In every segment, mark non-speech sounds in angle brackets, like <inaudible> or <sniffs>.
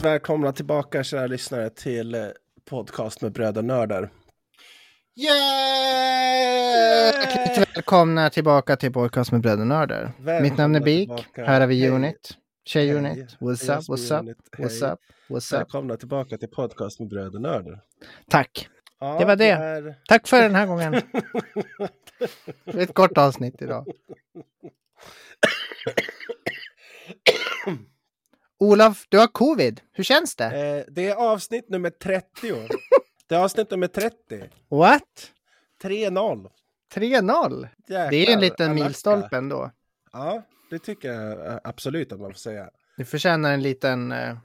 Hjärtligt välkomna tillbaka kära lyssnare till eh, podcast med bröder nördar. Hjärtligt välkomna tillbaka till Podcast med Bröder Nördar. Välkomna Mitt namn är Beak. tillbaka. Här har vi. Unit. Tjej-Unit. Hej. What's up, what's up, Unit. what's up, what's up. Välkomna tillbaka till podcast med bröder nördar. Tack. Ja, Det var det. är- Tack för den här gången. <laughs> Det är ett kort avsnitt idag. <coughs> Olof, du har covid. Hur känns det? Eh, det är avsnitt nummer 30. <laughs> Det är avsnitt nummer 30. What? 3-0. 3-0? Det är en liten milstolpe ändå. Ja, det tycker jag absolut att man får säga. Du förtjänar en liten... Eh...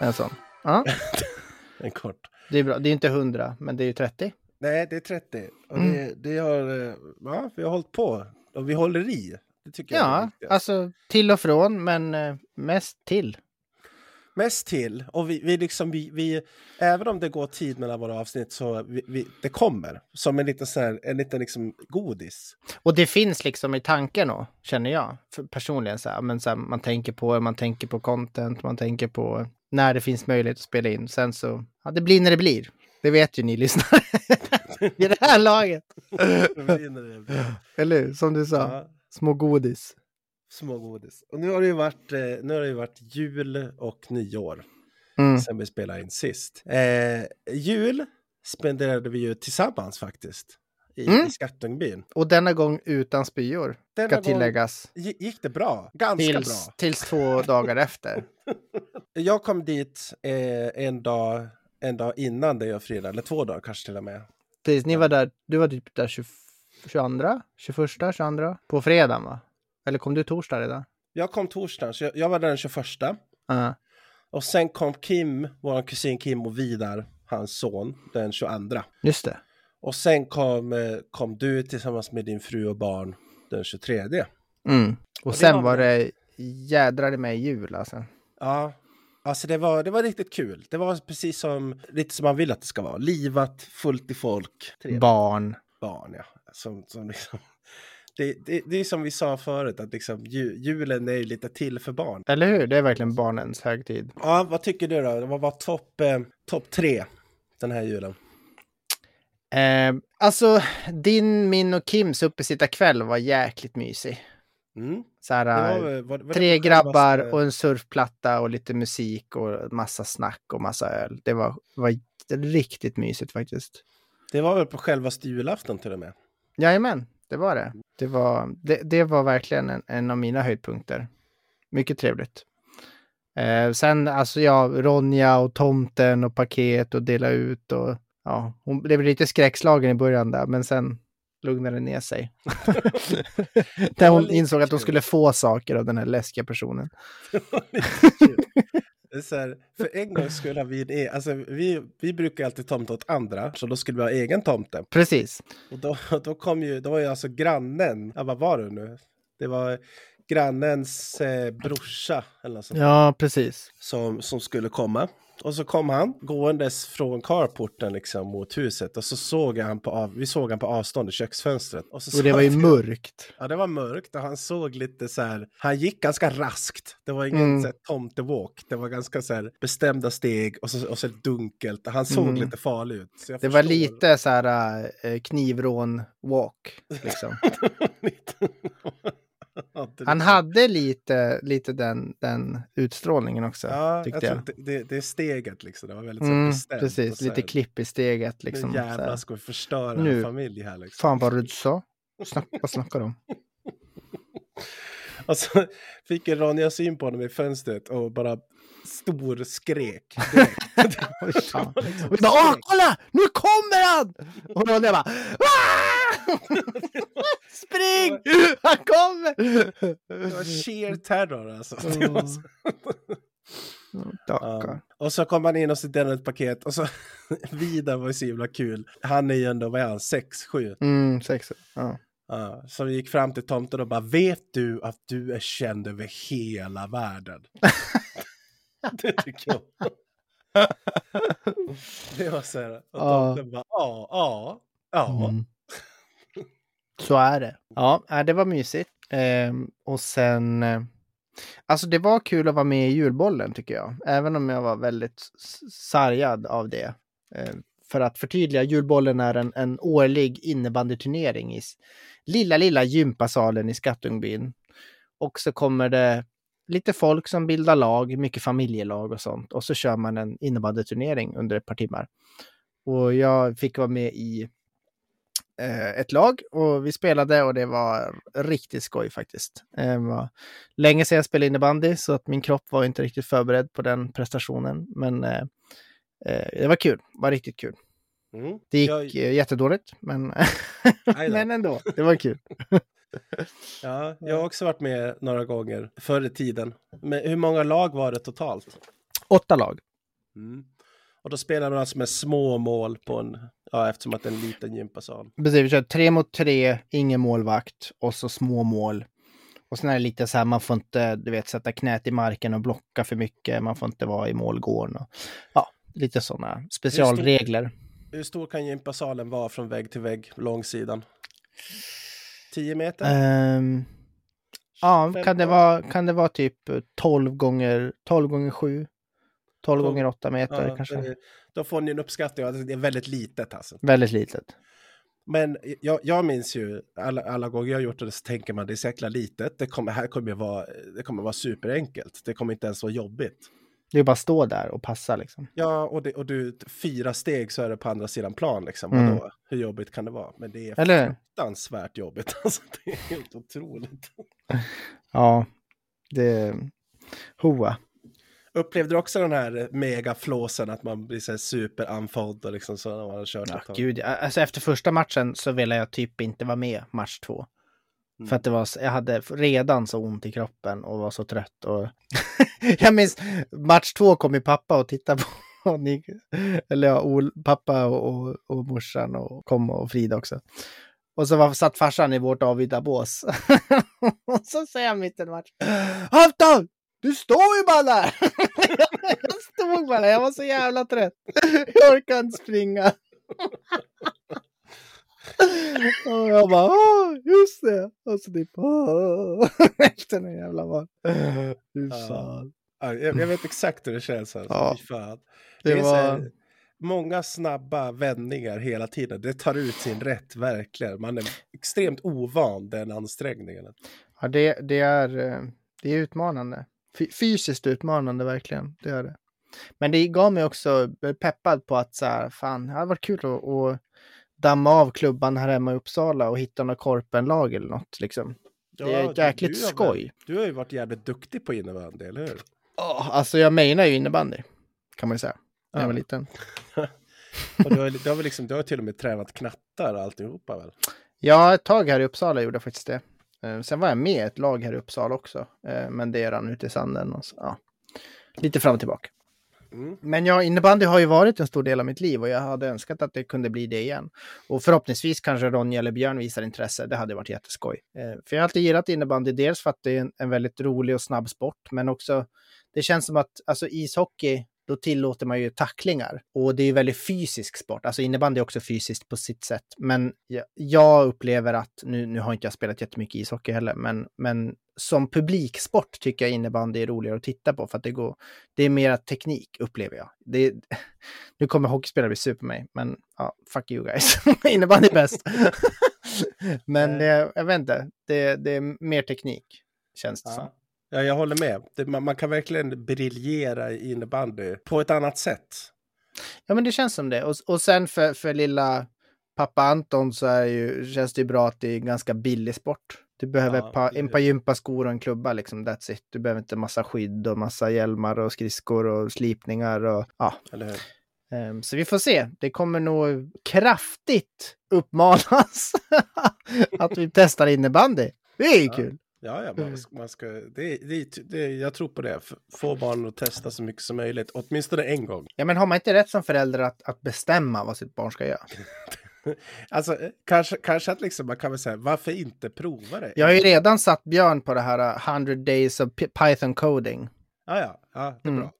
En sån. Ja, <laughs> En kort. det är bra. Det är inte 100, men det är ju 30. Nej, det är 30. Och Mm. det, det har, eh, ja, vi har hållit på. Och vi håller i. Det tycker jag är Ja, viktigt. alltså till och från, men eh, mest till. Mest till. Och vi, vi liksom, vi, vi, även om det går tid mellan våra avsnitt så vi, vi, det kommer. Som en liten, så här, en liten liksom godis. Och det finns liksom i tanken då, känner jag. För personligen så här, men så här, man tänker på man tänker på content, man tänker på när det finns möjlighet att spela in. Sen så, ja det blir när det blir. Det vet ju ni lyssnare. <laughs> I det här laget. <laughs> Eller hur? Som du sa, ja, små godis. små godis. Och nu har det ju varit, eh, nu har det varit jul och nyår Mm. sen vi spelade in sist. Eh, jul spenderade vi ju tillsammans faktiskt. I, Mm. i Skattungbyn. Och denna gång utan spyor, Denna ska tilläggas. gi- gick det bra. Ganska Tills, bra. tills två dagar efter. <laughs> Jag kom dit eh, en, dag, en dag innan det och Frida, eller två dagar kanske till och med. Precis, ni var där, du var typ där 20, 22, 21, 22 på fredagen va? Eller kom du torsdag redan? Jag kom torsdagen, så jag, jag var där den 21. Ja. Och sen kom Kim, vår kusin Kim och Vidar, hans son, den 22. Just det. Och sen kom, eh, kom du tillsammans med din fru och barn den 23. Mm. Och sen var var det jädrar mig jul alltså. Ja, alltså det var, det var riktigt kul. Det var precis som, lite som man vill att det ska vara. Livat, fullt i folk. Trevligt. Barn. barn, ja. Som, som liksom, <laughs> det, det, det är som vi sa förut, att liksom, ju, julen är ju lite till för barn. Eller hur? Det är verkligen barnens högtid. Ja, vad tycker du då? Vad var topp eh, top tre den här julen? Eh, alltså, din, min och Kims uppesittarkväll var jäkligt mysig. Mm. Så här, var, var, var tre grabbar självaste- och en surfplatta och lite musik och massa snack och massa öl. Det var, var riktigt mysigt faktiskt. Det var väl på självaste julafton till och med? Jajamän, det var det. Det var, det, det var verkligen en, en av mina höjdpunkter. Mycket trevligt. Eh, sen alltså ja, Ronja och tomten och paket och dela ut och ja, hon blev lite skräckslagen i början där, men sen lugnade ner sig. <laughs> Där hon insåg att hon kul. skulle få saker av den här läskiga personen. <laughs> Så här, för en gång skulle vi, en e- alltså vi, vi brukar alltid tomta åt andra, så då skulle vi ha egen tomte. Precis. Och då, <laughs> då kom ju, då var ju alltså grannen, ja, vad var det nu? Det var grannens eh, brorsa eller något sånt, Ja, precis. som, som skulle komma. Och så kom han gåendes från carporten liksom mot huset och så såg han på, av, vi såg han på avstånd i köksfönstret. Och, så Och det var ju mörkt. Ja, det var mörkt och han såg lite så här, han gick ganska raskt. Det var ingen Mm. så här, tomtewalk, det var ganska så här bestämda steg och så, och så dunkelt. Han såg Mm. lite farlig ut. Det var lite så här äh, knivrån-walk. Liksom. <laughs> Han liksom- hade lite, lite den, den utstrålningen också, Ja, tyckte jag jag. det, det, det är steget liksom. Det var väldigt Mm, bestämt. precis, så lite klipp i steget. Liksom, Nu jävlar ska vi förstöra Nu. en familj här liksom. Fan vad du sa. Snack, vad snackar du om? <laughs> Och så fick Ronja syn på honom i fönstret och bara stor skrek. fan. Och bara, Åh, kolla! Nu kommer han! Och då jag bara, "Ah!" <laughs> Spring! <laughs> Han kommer! Det var sheer terror alltså. <laughs> Stackarn. Ja. Och så kom han in och så delade ett paket och så Vidar var ju så himla kul. Han är ju ändå, vad är han, 6, 7? Mm, sex. Ja. Ja, så vi gick fram till tomten och bara, vet du att du är känd över hela världen? <laughs> det tycker jag. <laughs> det var så här, och Ja. bara, ja, ja, ja. Mm. Så är det. Ja, äh, det var mysigt. Ehm, och sen... eh, Alltså det var kul att vara med i julbollen tycker jag. Även om jag var väldigt sargad av det. Ehm, för att förtydliga, julbollen är en, en årlig innebandyturnering i lilla, lilla gympasalen i Skattungbyn. Och så kommer det lite folk som bildar lag, mycket familjelag och sånt. Och så kör man en innebandyturnering under ett par timmar. Och jag fick vara med i eh, ett lag och vi spelade och det var riktigt skoj faktiskt. Eh, det var länge sedan jag spelade innebandy så att min kropp var inte riktigt förberedd på den prestationen. Men eh, det var kul, det var riktigt kul. Mm. Det gick Jag, eh, jättedåligt, men, <laughs> men ändå, det var kul. <laughs> ja, jag har också varit med några gånger förr i tiden. Men hur många lag var det totalt? Åtta lag. Mm. Och då spelar man alltså med små mål på en, ja eftersom att det är en liten gympasal. Precis, vi körde tre mot tre, ingen målvakt och så små mål. Och sen är det lite så här, man får inte, du vet, sätta knät i marken och blocka för mycket. Man får inte vara i målgården. Och, ja, lite sådana specialregler. Hur stor kan gympasalen vara från vägg till vägg, långsidan? 10 meter? Ehm, ja, 15? kan det, vara, kan det vara typ 12 gånger, 12 gånger 7? 12 Tolv. gånger 8 meter Ja, kanske. det- Då får ni en uppskattning av att det är väldigt litet alltså. Väldigt litet. Men jag, jag minns ju alla, alla gånger jag har gjort det så tänker man det är så jäkla litet. Det kommer, här kommer vara, det kommer vara superenkelt. Det kommer inte ens vara jobbigt. Det är bara att stå där och passa liksom. Ja, och, det, och du, fyra steg så är det på andra sidan plan liksom. Mm. Vadå? Hur jobbigt kan det vara? Men det är Eller fruktansvärt jobbigt. <laughs> Alltså, det är helt otroligt. <laughs> Ja, det... Hoa. Upplevde du också den här megaflåsen att man blir så här superanfodd och liksom så när man har kört Ja, ett tag? gud, alltså efter första matchen så ville jag typ inte vara med match två. Mm. För att det var, jag hade redan så ont i kroppen och var så trött. Och <laughs> jag minns match två kom ju pappa och tittade på. <laughs> Och ni, eller ja, Ol, pappa och, och, och morsan och kom och Frida också. Och så var, satt farsan i vårt avvita bås. <laughs> och så säger han mitt i en match. Du står ju bara där! jag stod bara där, jag var så jävla trött. Jag orkade inte springa och jag bara, åh, just det. Och så typ, åh, efter den jävla. Fy fan. Ja, jag, jag vet exakt hur det känns. Alltså. Ja. Fan. Det Det var... här, många snabba vändningar hela tiden. Det tar ut sin rätt, verkligen. Man är extremt ovan den ansträngningen. Ja, det, det, är, eh, det är utmanande. Fy- Fysiskt utmanande verkligen. Det är det. Men det gav mig också peppad på att så här, fan, det hade varit kul att, att damma av klubban här hemma i Uppsala och hitta något korpenlag eller något liksom. Det är jäkligt du har väl- skoj. Du har ju varit jävligt duktig på innebandy, eller hur? Oh, alltså jag menar ju innebandy, kan man ju säga. När jag var Ja. liten. <laughs> Och du, har, du, har väl liksom, du har till och med tränat knattar alltihopa väl? Ja, ett tag här i Uppsala gjorde jag faktiskt det. Eh, Sen var jag med i ett lag här i Uppsala också. eh, Men det rann ut i sanden. Och så, ja. Lite fram och tillbaka. Mm. Men ja, innebandy har ju varit en stor del av mitt liv och jag hade önskat att det kunde bli det igen. Och förhoppningsvis kanske Ronja eller Björn visar intresse. Det hade varit jätteskoj. Eh, för jag har alltid gillat innebandy, dels för att det är en, en väldigt rolig och snabb sport, men också det känns som att alltså ishockey, då tillåter man ju tacklingar. Och det är ju väldigt fysisk sport. Alltså innebandy är också fysiskt på sitt sätt. Men jag, upplever att, nu, nu har inte jag spelat jättemycket ishockey heller, men, men som publiksport tycker jag innebandy är roligare att titta på för att det går, det är mera teknik upplever jag. Det, <laughs> nu kommer hockeyspelare bli sur på mig, men ja, fuck you guys. <laughs> innebandy är bäst. <laughs> men eh, jag vet inte, det, det är mer teknik känns det som. Ja. ja, jag håller med. Det, man, man kan verkligen briljera i innebandy på ett annat sätt. Ja, men det känns som det. Och, och sen för, för lilla pappa Anton så är ju, känns det ju bra att det är ganska billig sport. Du behöver Ja, en par gympaskor och en klubba liksom, that's it. Du behöver inte massa skydd och massa hjälmar och skridskor och slipningar och ja. Ehm, Så vi får se. Det kommer nog kraftigt uppmanas <laughs> att vi testar innebandy. Det är ju Ja. kul. Ja, ja man, man ska, det, det, det, jag tror på det. Få barn att testa så mycket som möjligt, åtminstone en gång. Ja, men har man inte rätt som förälder att, att bestämma vad sitt barn ska göra? <laughs> alltså, kanske, kanske att liksom man kan väl säga, varför inte prova det? Jag har ju redan satt Björn på det här 100 days of Python coding. Ja, ja, ja det är mm. bra.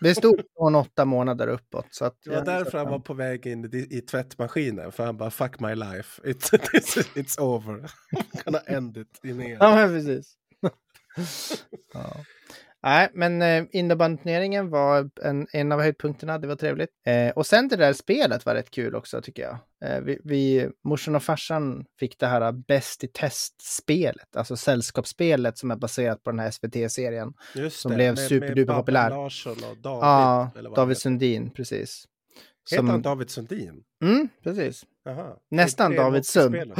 Det stod från åtta månader uppåt. Så att det var därför han var på väg in i, i tvättmaskinen. För han bara, fuck my life. It's, <laughs> it's, it's over. <laughs> Gonna end it in er. Ja, precis. <laughs> ja. Nej, men eh, innebandyneringen var en, en av höjdpunkterna. Det var trevligt. Eh, och sen det där spelet var rätt kul också tycker jag. Eh, vi, vi, morsan och farsan fick det här bäst i test-spelet, alltså sällskapsspelet som är baserat på den här SVT-serien. Som det, blev superduperpopulär. Larsson och David. Ja, David Sundin, precis. Heter som... han David Sundin? Mm, precis. Aha. Nästan David Sund. <gasps> <laughs>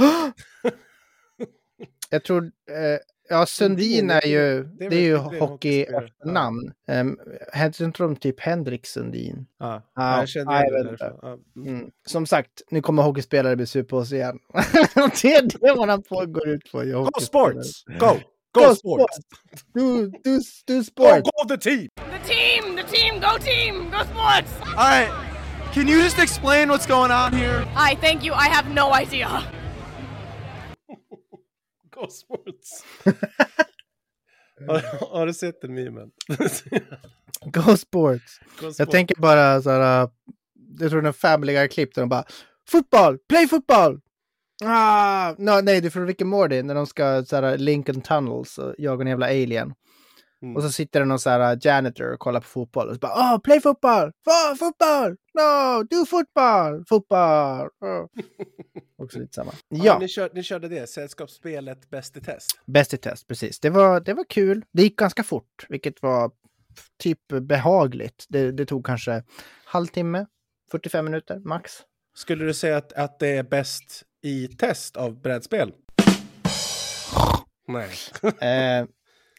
jag tror, eh, Ja, Sundin är ju, det är, det är ju hockey-namn. Ja. Um, Hette inte de typ Henrik Sundin? Ja, ah, jag känner igen det. Mm. mm. Som sagt, nu kommer hockeyspelare bli sur på oss igen. <laughs> det är det man på, går ut på. Go sports! Go! Go, go sports! sports. Do, do, do sports! Go, go the team! The team! The team! Go team! Go sports! All right. Can you just explain what's going on here? I thank you. I have no idea. Go Sports. <laughs> har, har, du sett den memen? <laughs> Go Jag tänker bara så här, jag tror den Family Guy-klipp där de bara Fotboll! Play fotboll! Ah, no, nej, det är från Rick and Morty när de ska så här, Lincoln Tunnels och jaga en jävla alien. Mm. Och så sitter det någon så här uh, janitor och kollar på fotboll och så bara oh, play fotboll! Oh, fotboll! No, do fotboll! Fotboll! Oh. <laughs> Också lite samma. Ja, ja. Ni, kör, ni körde det, sällskapsspelet Bäst i test? Bäst i test, precis. Det var, det var kul. Det gick ganska fort, vilket var typ behagligt. Det, det tog kanske halvtimme, 45 minuter max. Skulle du säga att, att det är bäst i test av brädspel? <laughs> Nej. eh,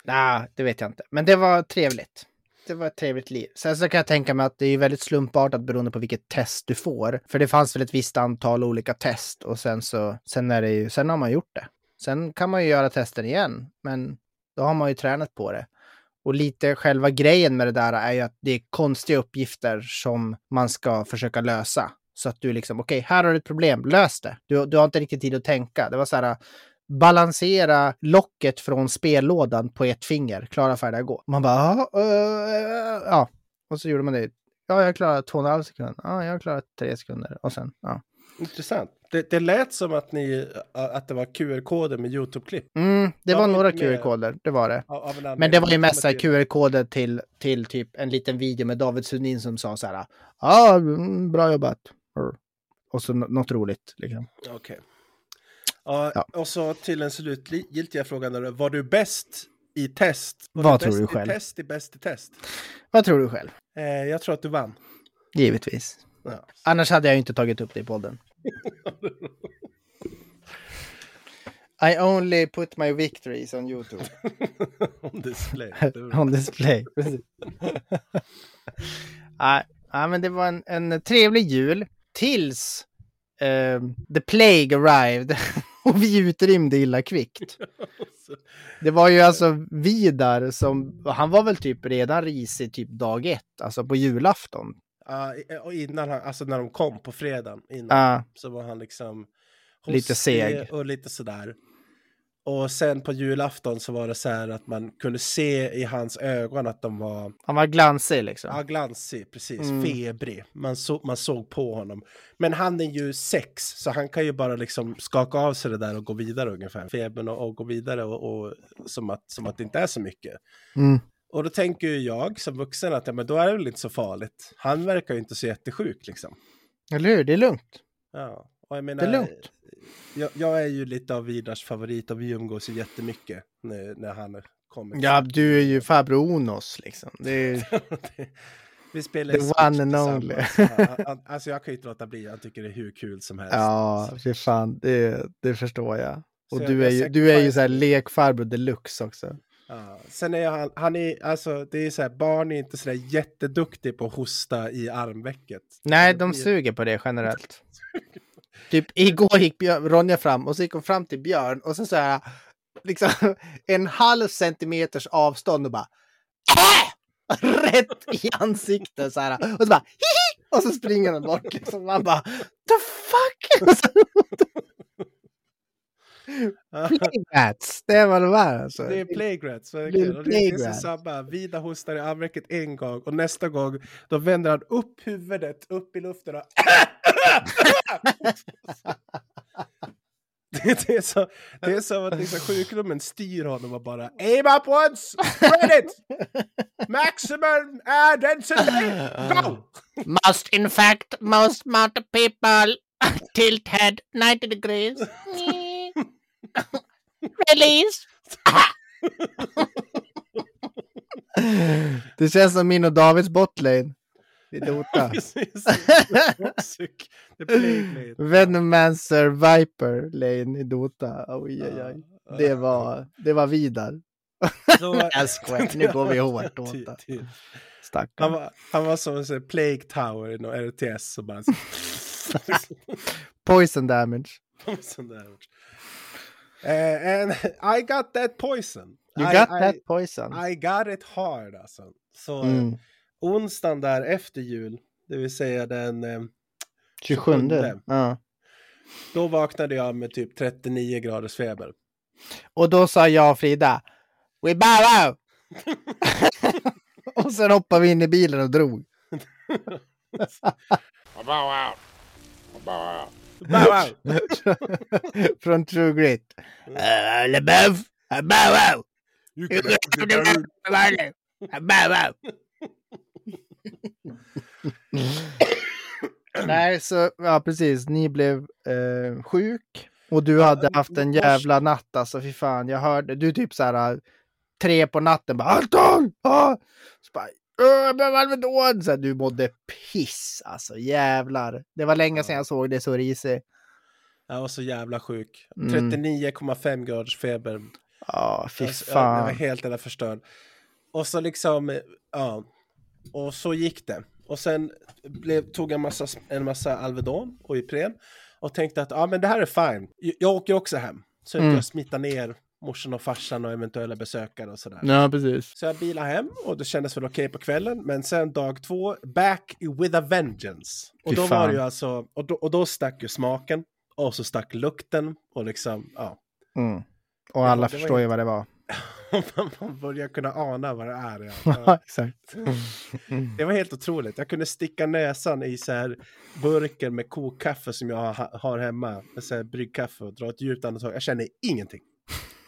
Nej, det vet jag inte. Men det var trevligt. Det var ett trevligt liv. Sen så kan jag tänka mig att det är väldigt slumpartat beroende på vilket test du får. För det fanns väl ett visst antal olika test och sen så, sen är det ju, sen har man gjort det. Sen kan man ju göra testen igen, men då har man ju tränat på det. Och lite själva grejen med det där är ju att det är konstiga uppgifter som man ska försöka lösa. Så att du liksom, okej, okay, här har du ett problem, lös det. Du, du har inte riktigt tid att tänka. Det var så här, balansera locket från spellådan på ett finger. Klara, färdiga, gå. Man bara, uh, ja. Och så gjorde man det. Ja, jag klarade två och en halv sekund. Ja, jag klarade tre sekunder. Och sen, ja. Intressant. Det, det lät som att, ni, att det var QR-koder med YouTube-klipp. Mm, det var, var några QR-koder, det var det. Men det var ju mest QR-koder till, till typ en liten video med David Sundin som sa så här. Ja, ah, bra jobbat. Och så något roligt. Liksom. Okej. Okay. Ja, Och så till den slutgiltiga frågan. Var du bäst i test? Var Vad du tror du själv? Test i bäst i test? Vad tror du själv? Eh, jag tror att du vann. Givetvis. Ja. Annars hade jag inte tagit upp det i podden. <laughs> I only put my victories on YouTube. <laughs> on display. <laughs> on display, precis. Nej, men det var en, en trevlig jul. Tills uh, the plague arrived. <laughs> och vi utrymde illa kvickt. <laughs> Det var ju alltså Vidar som, han var väl typ redan risig typ dag ett, alltså på julafton. Ja, och innan han, alltså när de kom på fredagen innan, uh, så var han liksom lite seg och lite sådär. Och sen på julafton så var det så här att man kunde se i hans ögon att de var... Han var glansig liksom. Ja, glansig, precis. Mm. Febrig. Man, så, man såg på honom. Men han är ju sex, så han kan ju bara liksom skaka av sig det där och gå vidare ungefär. Febern och, och gå vidare och, och, som, att, som att det inte är så mycket. Mm. Och då tänker ju jag som vuxen att ja, men då är det väl inte så farligt. Han verkar ju inte så jättesjuk liksom. Eller hur? Det är lugnt. Ja, och jag menar... Det är lugnt jag, jag, är ju lite av Vidars favorit och vi umgås ju jättemycket när, när han kommer. Ja, du är ju farbror Onos liksom. Det är... <laughs> vi spelar The one and only. alltså jag kan ju inte låta bli, jag tycker det är hur kul som helst. Ja, för fan, det, det förstår jag. Och så du, är ju, du är ju så här lekfarbror deluxe också. Ja. Sen är han, han är, alltså det är så här, barn är inte så där jätteduktig på att hosta i armvecket. Nej, de suger på det generellt. <laughs> Typ <laughs> igår gick Björn, Ronja fram och så gick hon fram till Björn och så så här liksom <laughs> en halv centimeters avstånd och bara äh! <laughs> rätt i ansiktet så här. Och så bara hihi! Och så springer den bort liksom. Man bara the fuck! Plague rats, det är vad de är alltså. Det är plague rats, verkligen. Det är plague så rats. samma. Vida hostar i armvecket en gång och nästa gång då vänder han upp huvudet upp i luften och <laughs> det, är så, det är som att liksom sjukdomen styr honom och bara Aim up once! Spread it! Maximum uh, density! Go! Must in fact most amount of people <laughs> tilt head 90 degrees. <laughs> Release. Det känns som min och Davids botlane i Dota. <laughs> Precis. Venomancer Viper lane i Dota. Oj, oj, oj. Det var, det var Vidar. Så- <laughs> Jag skojar, nu går vi hårt Dota. ty- Han var, han var som en Plague Tower i någon RTS. Och bara <laughs> Poison damage. sån där. Eh, and I got that poison. You I, got I, that poison. I got it hard alltså. Så Mm. Onsdagen där efter jul, det vill säga den, eh, 27. 27. Ja. då vaknade jag med typ 39 graders feber. Och då sa jag och Frida, We bow out! <laughs> <laughs> och sen hoppade vi in i bilen och drog. <laughs> Bow out. Från True Grit. Uh, LeBeuf, I bow out! You can- bow! <laughs> Nej, så ja precis. Ni blev eh, sjuk och du hade haft en jävla natt alltså. Fy fan, jag hörde du typ så här tre på natten bara Anton! Ah! Så bara, "Åh, jag behöver Alvedon! Så här, du mådde piss alltså, jävlar. Det var länge sedan jag såg det så risig. Jag var så jävla sjuk. Mm. 39,5 graders feber. Ja, fy Alltså, Jag, jag var fan. helt jävla förstörd. Och så liksom, eh, ja. Och så gick det. Och sen blev, tog jag en massa, en massa Alvedon och Ipren. Och tänkte att ja, men det här är fine. Jag, åker också hem. Så Mm. jag smittar ner morsan och farsan och eventuella besökare och sådär. Ja, precis. Så jag bilade hem och det kändes väl okej på kvällen. Men sen dag två, back with a vengeance. Och då var det ju alltså, och då, och då stack ju smaken. Och så stack lukten och liksom, ja. Mm. Och alla förstår ju vad det var. <laughs> Man börjar kunna ana vad det är. Ja. Exakt. <laughs> Det var helt otroligt. Jag kunde sticka näsan i så här burken med kokkaffe som jag ha, har hemma. Med så här bryggkaffe och dra ett djupt andetag. Jag känner ingenting.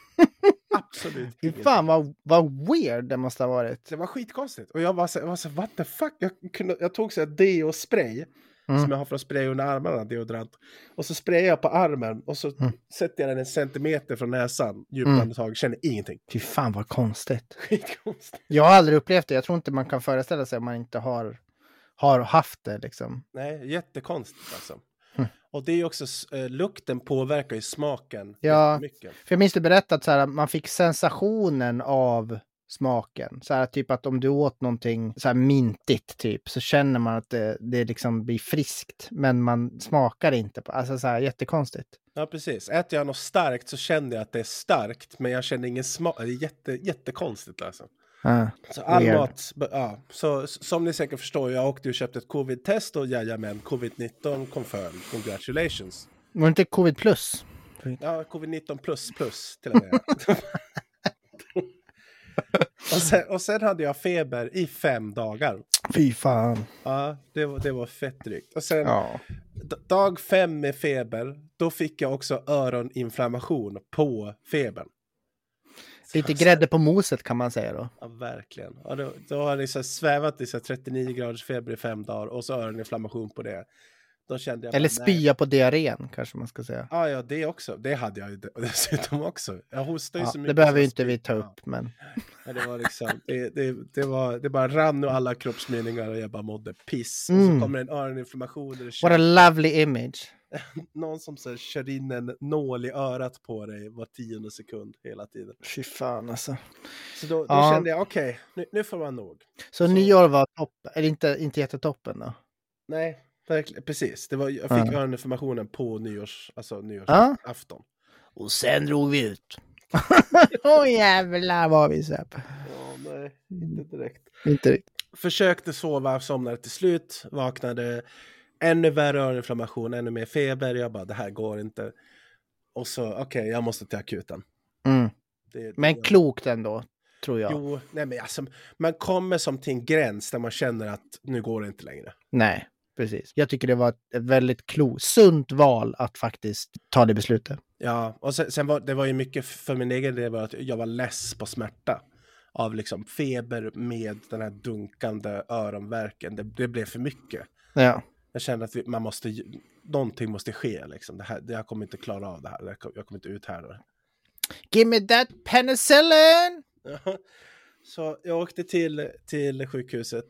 <laughs> Absolut Fy ingenting. fan vad, vad weird det måste ha varit. Det var skitkonstigt. Och jag var så, jag var så what the fuck? Jag, kunde, jag tog så här deo-spray. Mm. Som jag har för att spraya under armarna, deodorant. Och så sprayade jag på armen och så Mm. sätter jag den en centimeter från näsan. Djupt Mm. andetag, känner ingenting. Fy fan vad konstigt. <laughs> Skitkonstigt. Jag har aldrig upplevt det. Jag tror inte man kan föreställa sig om man inte har, har haft det liksom. Nej, jättekonstigt alltså. Mm. Och det är ju också, eh, lukten påverkar ju smaken Ja. mycket. För jag minns du berättat så här, att man fick sensationen av smaken. Så här typ att om du åt någonting så här mintigt typ så känner man att det, det liksom blir friskt. Men man smakar inte på, alltså så här jättekonstigt. Ja, precis. Äter jag något starkt så känner jag att det är starkt, men jag känner ingen smak. Det är jätte, jättekonstigt alltså. Ja. Så all Weird. mat, ja. Så som ni säkert förstår, jag åkte och köpte ett covid-test och jajamän, covid-19 confirmed. Congratulations. Var det inte covid plus? Ja, covid-19 plus plus till och med. <laughs> och, sen, och sen hade jag feber i fem dagar. Fy fan. Ja, det var, det var fett drygt. Och sen Ja. dag fem med feber, då fick jag också öroninflammation på febern. Lite grädde på moset kan man säga då. Ja, verkligen. Ja, då, då har det så svävat i så här 39 graders feber i fem dagar och så öroninflammation på det. Då kände jag Eller bara, nej. spya på diarrén kanske man ska säga. Ja, ja, det också. Det hade jag ju <laughs> dessutom också. Jag hostade ju Ja, så mycket. det behöver ju inte vi ta upp, men Ja, det var liksom, det, det, det, var, det bara rann ur alla kroppsmeningar och jag bara mådde piss. Och Mm. så kommer en öroninflammation what a lovely image. <laughs> någon som så här, kör in en nål i örat på dig var tionde sekund hela tiden. Fy fan alltså. Så då, då Ja. kände jag, okej, nu, nu får man nog. Så, Så- nyår var toppen, eller inte, inte jättetoppen då? Nej, verkligen, precis. Det var, jag fick Ja. öroninflammationen på nyårs, alltså nyårsafton. Och sen drog vi ut. <laughs> Åh jävlar vad vi söp. Ja, nej, inte direkt. Inte riktigt. Försökte sova, somnade till slut, vaknade ännu värre öroninflammation, ännu mer feber. Jag bara, det här går inte. Och så, okej, jag måste till akuten. Mm. Det, Men det- klokt ändå, tror jag. Jo, nej men alltså, man kommer som till en gräns där man känner att nu går det inte längre. Nej, precis. Jag tycker det var ett väldigt klokt, sunt val att faktiskt ta det beslutet. Ja, och sen, sen var det var ju mycket för min egen del var att jag var less på smärta. Av liksom feber med den här dunkande öronvärken. Det, det blev för mycket. Ja. Jag kände att vi, man måste, någonting måste ske liksom. Det här, det, jag kommer inte klara av det här. Jag kommer, jag kommer inte uthärda det. Give me that penicillin! Ja. <laughs> Så jag åkte till, till sjukhuset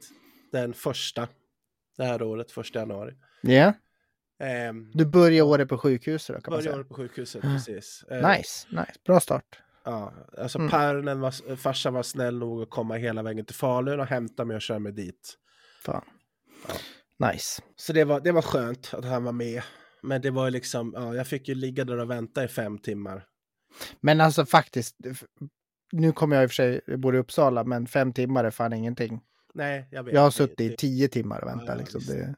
den första, det här året, första januari. Ja. Ehm, Du började året på sjukhuset då kan man säga. året på sjukhuset, precis. Ehm, Nice, nice. Bra start. Ja, alltså Mm. Pernen var, farsan var snäll nog att komma hela vägen till Falun och hämta mig och köra mig dit. Fan. Nice. Så det var, det var skönt att han var med. Men det var ju liksom, ja, jag fick ju ligga där och vänta i fem timmar. Men alltså faktiskt, nu kommer jag i och för sig, jag bor i Uppsala, men fem timmar är fan ingenting. Nej, jag vet. Jag har suttit i tio timmar och väntat ja, liksom. Det,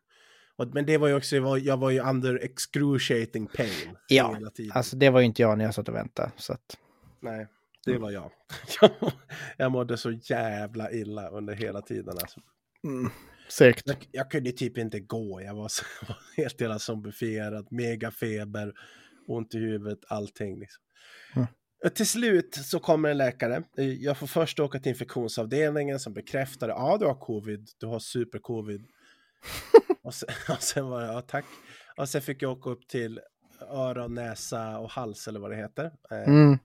Men det var ju också, jag var, ju under excruciating pain. Ja, hela tiden. alltså det var ju inte jag när jag satt och väntade. Så att, Nej, det var jag. <laughs> jag mådde så jävla illa under hela tiden. Alltså. segt. Jag, jag kunde typ inte gå, jag var, så, <laughs> var helt hela zombifierad, megafeber, ont i huvudet, allting. Liksom. Mm. Och Till slut så kommer en läkare. Eh, Jag får först åka till infektionsavdelningen som bekräftar ja du har covid, du har supercovid. <laughs> och, sen, <laughs> och sen var det ja tack. Och sen fick jag åka upp till öron, näsa och hals eller vad det heter. Eh, Mm.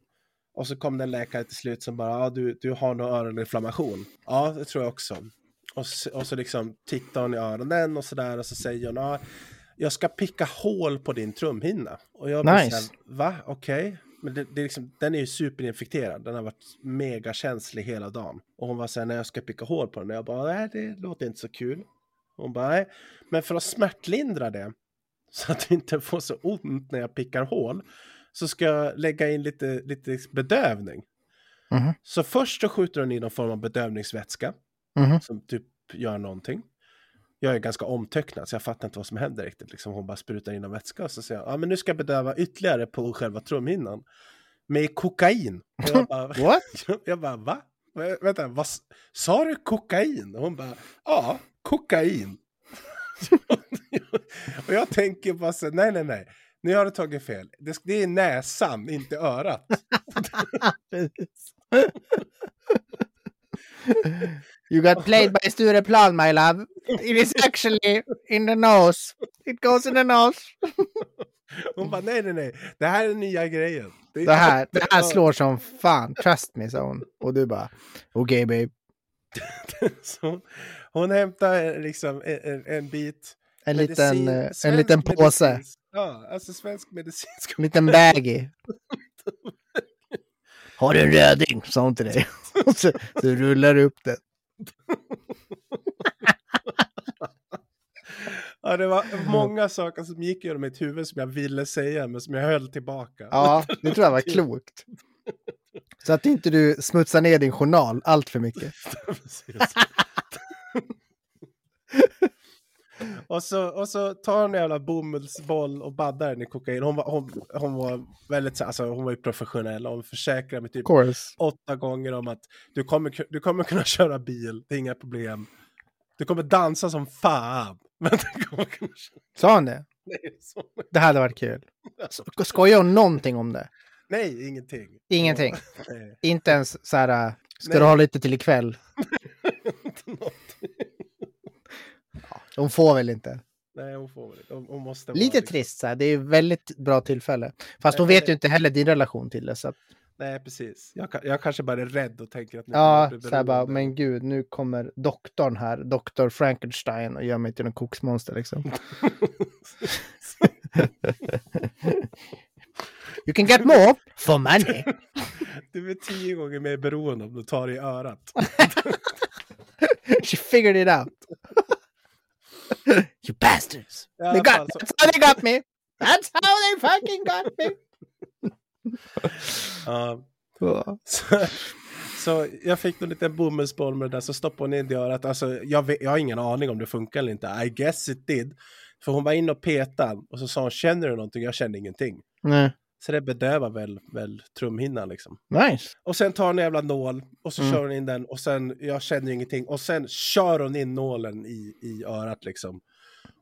och så kom det en läkare till slut som bara, ja du, du har nog öroninflammation. Ja, det tror jag också. Och så, och så liksom tittar hon i öronen och sådär och så säger hon, ja, jag ska picka hål på din trumhinna. Och jag blir Nice. så här, va? Okej. Men det, det är liksom, den är ju superinfekterad. Den har varit mega känslig hela dagen. Och hon var så här, när jag ska picka hål på den. Och jag bara, nej det låter inte så kul. Hon bara, nej. Men för att smärtlindra det, så att det inte får så ont när jag pickar hål, så ska jag lägga in lite, lite bedövning. Mhm. Så först så skjuter hon in någon form av bedövningsvätska Mhm. som typ gör någonting. Jag är ganska omtöcknad så jag fattar inte vad som händer riktigt. Liksom hon bara sprutar in en vätska och så säger jag, ja men nu ska jag bedöva ytterligare på själva trumhinnan. Med kokain. Och jag bara, <laughs> <laughs> What? jag bara va? Vä- Vänta, vad sa du kokain? Och hon bara, ja, kokain. <laughs> och jag tänker bara så, nej nej nej, nu har du tagit fel. Det är näsan, inte örat. You got <laughs> played by Stureplan, my love. It is actually in the nose. It goes in the nose. <laughs> Hon bara, nej nej nej, det här är nya grejen. är Det här, det här örat." slår som fan. Trust me, sa hon. Och du bara, okej babe. <laughs> Så hon, hon hämtar liksom en, en, en bit. En medicin- liten, eh, en liten påse. medicinsk- Ja, alltså svensk medicinsk. En liten baggy. Har du en röding? Sa hon till dig. Så, så rullar du upp den. <laughs> Ja, det var många saker som gick genom mitt huvud som jag ville säga men som jag höll tillbaka. Ja, det tror jag var <laughs> klokt. Så att inte du smutsar ner din journal allt för mycket. <laughs> <laughs> Och, så, och så tar hon en jävla bomullsboll och baddar den i kokain. Hon var, hon, hon var väldigt, så- alltså hon var ju professionell. Hon försäkrade mig typ course. åtta gånger om att du kommer, du kommer kunna <laughs> köra bil, det är inga problem. Du kommer dansa som fan. <laughs> Men du kommer kunna köra... Sa hon det? Nej, så... Det hade varit kul. Sk- Skojar hon någonting om det? Nej ingenting. Ingenting. Inte ens så här, ska Nej. du ha lite till ikväll? Hon får väl inte. Nej, hon får väl inte. Hon, hon måste vara Lite liksom- trist så här. Det är ett väldigt bra tillfälle. Fast hon Nej, vet ju det- inte heller din relation till det. Så att, Nej, precis. Jag, jag kanske bara är rädd och tänker att nu ja, så här bara, men gud, nu kommer doktorn här, doktor Frankenstein och gör mig till en koksmonster liksom. <laughs> You can get more for money. <laughs> Du är tio gånger mer beroende om du tar i örat. <laughs> She figured it out. <laughs> you bastards. I They got, fall så- that's how they got me. That's how they fucking got me. <laughs> Ja. Ja. Så, så jag fick en liten bomullsboll med det där, så stoppade hon in det i örat. Alltså, jag, vet, jag har ingen aning om det funkar eller inte. I guess it did. För hon var inne och petade och så sa hon, känner du någonting? Jag känner ingenting. Nej. Så det bedövar väl, väl trumhinnan liksom. Nice. Och sen tar hon en jävla nål och så Mm. kör hon in den och sen, jag känner ingenting. Och sen kör hon in nålen i, i örat liksom.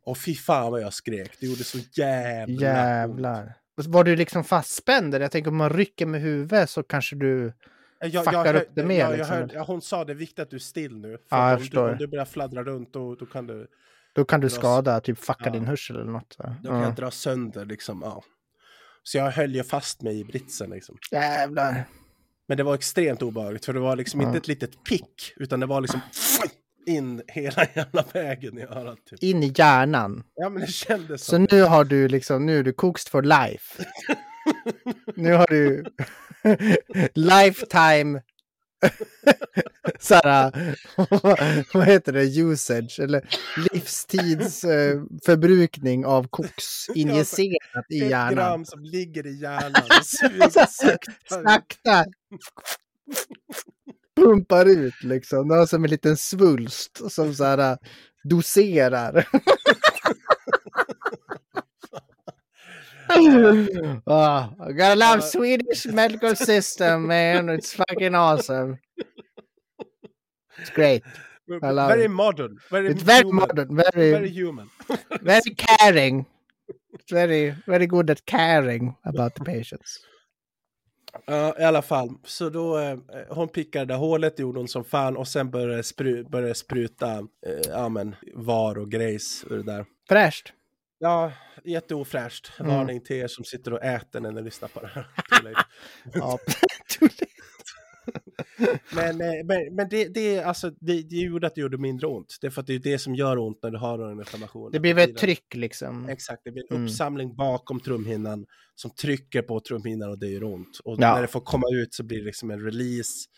Och fy fan vad jag skrek. Det gjorde så jävla ont. Jävlar. Var du liksom fastspänd? Jag tänker om man rycker med huvudet så kanske du... Jag, fuckar upp det mer, jag, jag liksom. hörde- hon sa det är viktigt att du är still nu. För Ja, jag om, du, om du börjar fladdra runt då, då kan du, Då kan du skada, typ fucka Ja. din hörsel eller något. Då kan Ja. jag dra sönder liksom. Ja. Så jag höll ju fast mig i britsen liksom. Jävlar. Men det var extremt obehagligt för det var liksom Ja. inte ett litet pick utan det var liksom <sniffs> in hela <laughs> jävla vägen i örat. Typ. In i hjärnan. Ja men det kändes Så som nu har du liksom, nu är du cooked for life. <laughs> nu har du <laughs> lifetime <laughs> såhär, <laughs> vad heter det, usage eller livstidsförbrukning av koks <laughs> injicerat i ett hjärnan. gram som ligger i hjärnan och suger. Sakta pumpar ut liksom. Det har som en liten svulst som så här doserar. <laughs> ah, I gotta love Swedish <laughs> medical system man. It's fucking awesome. It's great. I love Very it. modern. Very It's very human. modern. Very, Very human. <laughs> very caring. It's very, very good at caring about the patients. Ja, i alla fall. Så då, eh, hon pickade det där hålet, gjorde hon som fan och sen började spru, började spruta eh, ja, men, var och grejs ur det där. Fräscht. Ja, jätteofräscht. Mm. Varning till er som sitter och äter när ni lyssnar på det här. <laughs> Ja. <laughs> men eh, men, men det, det, alltså, det, det gjorde att det gjorde mindre ont. Det är för att det är det som gör ont när du har en inflammation. det blir väl ett tryck liksom. Exakt, det blir en Mm. uppsamling bakom trumhinnan som trycker på trumhinnan och det gör ont. Och Ja. när det får komma ut så blir det liksom en release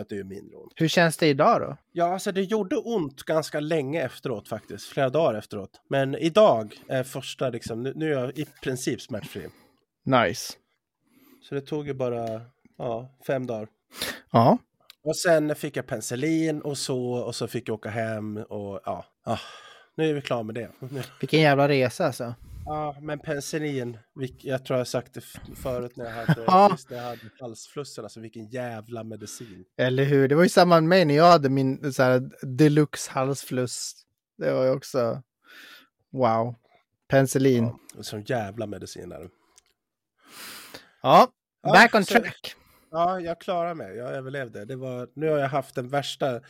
att det gör mindre ont. Hur känns det idag då? Ja, alltså det gjorde ont ganska länge efteråt faktiskt, flera dagar efteråt. Men idag är första liksom, nu, nu är jag i princip smärtfri. Nice. Så det tog ju bara ja, fem dagar. Ja. Och sen fick jag penicillin och så, och så fick jag åka hem och ja, ah, nu är vi klara med det. Vilken jävla resa alltså. Ja, men penicillin, jag tror jag sagt det förut när jag hade, <laughs> Ja. när jag hade halsflussen, alltså vilken jävla medicin. Eller hur? Det var ju samma med mig när jag hade min så här, deluxe halsfluss. Det var ju också wow. Penicillin. Ja. Ja, som jävla medicin är det. Back on så- track. Ja, jag klarade mig. Jag överlevde. Det var, nu har jag haft den värsta...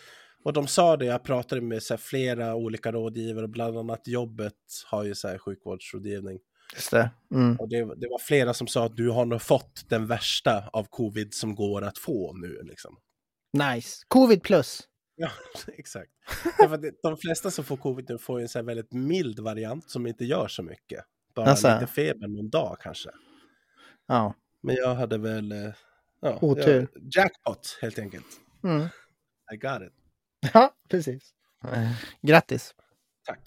Och de sa det, jag pratade med så här, flera olika rådgivare, bland annat jobbet har ju så här, sjukvårdsrådgivning. Just det. Mm. Och det, det var flera som sa att du har nog fått den värsta av covid som går att få nu. Liksom. Nice. Covid plus. Ja, <laughs> exakt. Därför de flesta som får covid nu får ju en så här väldigt mild variant som inte gör så mycket. Bara Alltså. lite feber någon dag kanske. Ja. Men jag hade väl... eh, Ja, Otur. Jag, jackpot helt enkelt. Mm. I got it. Ja, precis. Grattis. Tack.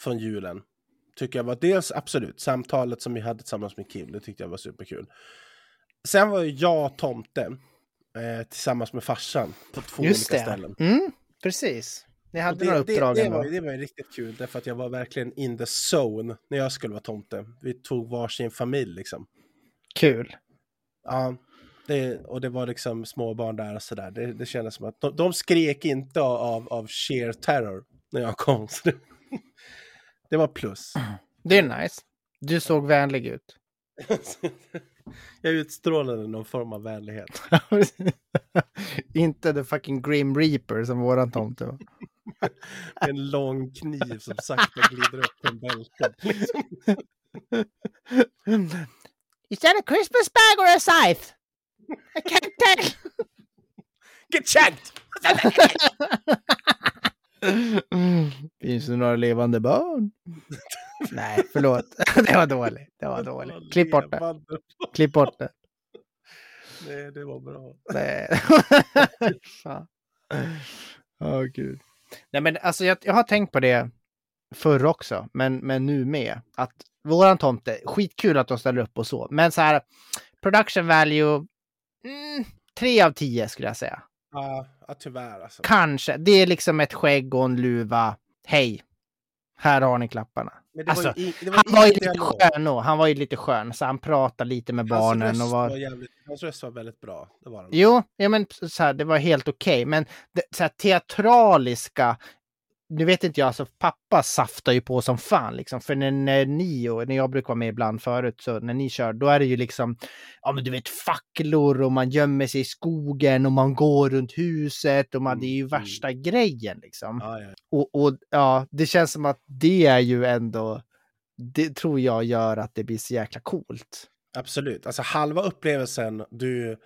Från julen tycker jag var dels absolut samtalet som vi hade tillsammans med Kim. Det tyckte jag var superkul. Sen var jag och Tomte eh, tillsammans med farsan på två Just olika det. ställen. Mm, precis. Ni hade Och några det, uppdrag det, det, var, det var riktigt kul, därför att jag var verkligen in the zone när jag skulle vara tomte. Vi tog varsin familj liksom. Kul. Ja, det, och det var liksom småbarn där och sådär. Det, det kändes som att de, de skrek inte av, av sheer terror när jag kom. <laughs> Det, var plus. <clears throat> Det är nice. Du såg vänlig ut. <laughs> jag utstrålade någon form av vänlighet. <laughs> Inte the fucking Grim Reaper som våran tomte var. <laughs> En lång kniv som sakta glider upp från bältet. Liksom. Is that a Christmas bag or a scythe? I can't tell. Get shagged! <laughs> Finns det några levande barn? <laughs> Nej, förlåt. <laughs> Det var dåligt. Det var dåligt. Klipp bort det. Klipp bort det. Nej, det var bra. Nej. Fan. Åh, gud. Nej, men alltså jag, jag har tänkt på det förr också, men, men nu med. Att våran tomte, skitkul att de ställer upp och så, men så här production value, mm, tre av tio skulle jag säga. Ja, ja, tyvärr alltså. Kanske. Det är liksom ett skägg och en luva. Hej, här har ni klapparna. Var Alltså, i- var Han var ju lite dialog. skön och han var ju lite skön, så han pratade lite med barnen. Hans Och röst, var... var jävligt, hans röst var väldigt bra. Det var den. Jo, ja, men så här, det var helt okej. Men det, så här, teatraliska, nu vet inte jag, alltså pappa saftar ju på som fan liksom. För när, när ni och när jag brukar vara med ibland förut, så när ni kör, då är det ju liksom, ja men du vet facklor och man gömmer sig i skogen och man går runt huset och man, det är ju Mm, värsta grejen liksom. Ja, ja. Och, och ja, det känns som att det är ju ändå, det tror jag gör att det blir så jäkla coolt. Absolut. Alltså halva upplevelsen du,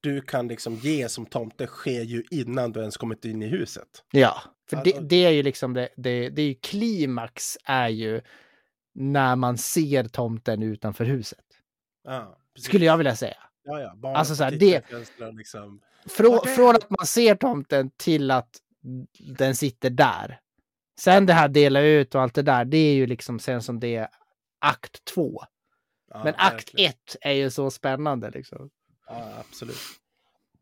du kan liksom ge som tomte sker ju innan du ens kommit in i huset. Ja, för Ja, det, det är ju liksom det, det, det är ju klimax är ju när man ser tomten utanför huset. Ja. Skulle jag vilja säga. Ja, ja. Barnet Alltså så här, det- Liksom. Från, Vart är från att man ser tomten till att den sitter där. Sen det här dela ut och allt det där, det är ju liksom sen som det är akt två. Ja, Men akt verkligen. ett är ju så spännande liksom. Ja, absolut.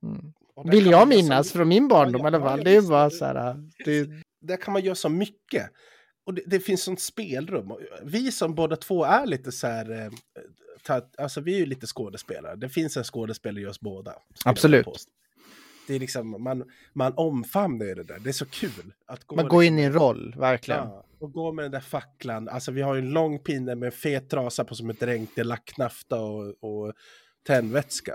Mm. Vill jag minnas från min barndom Ja, i alla fall. Det är ju visst. bara så här. Det, Där kan man göra så mycket. Och det, det finns sånt spelrum. Vi som båda två är lite så här... Eh, ta, alltså vi är ju lite skådespelare. Det finns en skådespelare i oss båda. Absolut. Det är liksom, man, man omfamnar ju det där. Det är så kul. Att gå man går in i liksom- en roll, verkligen. Ja, och gå med den där facklan. Alltså vi har ju en lång pinne med en fet trasa på som är dränkt i lacknafta och, och tändvätska.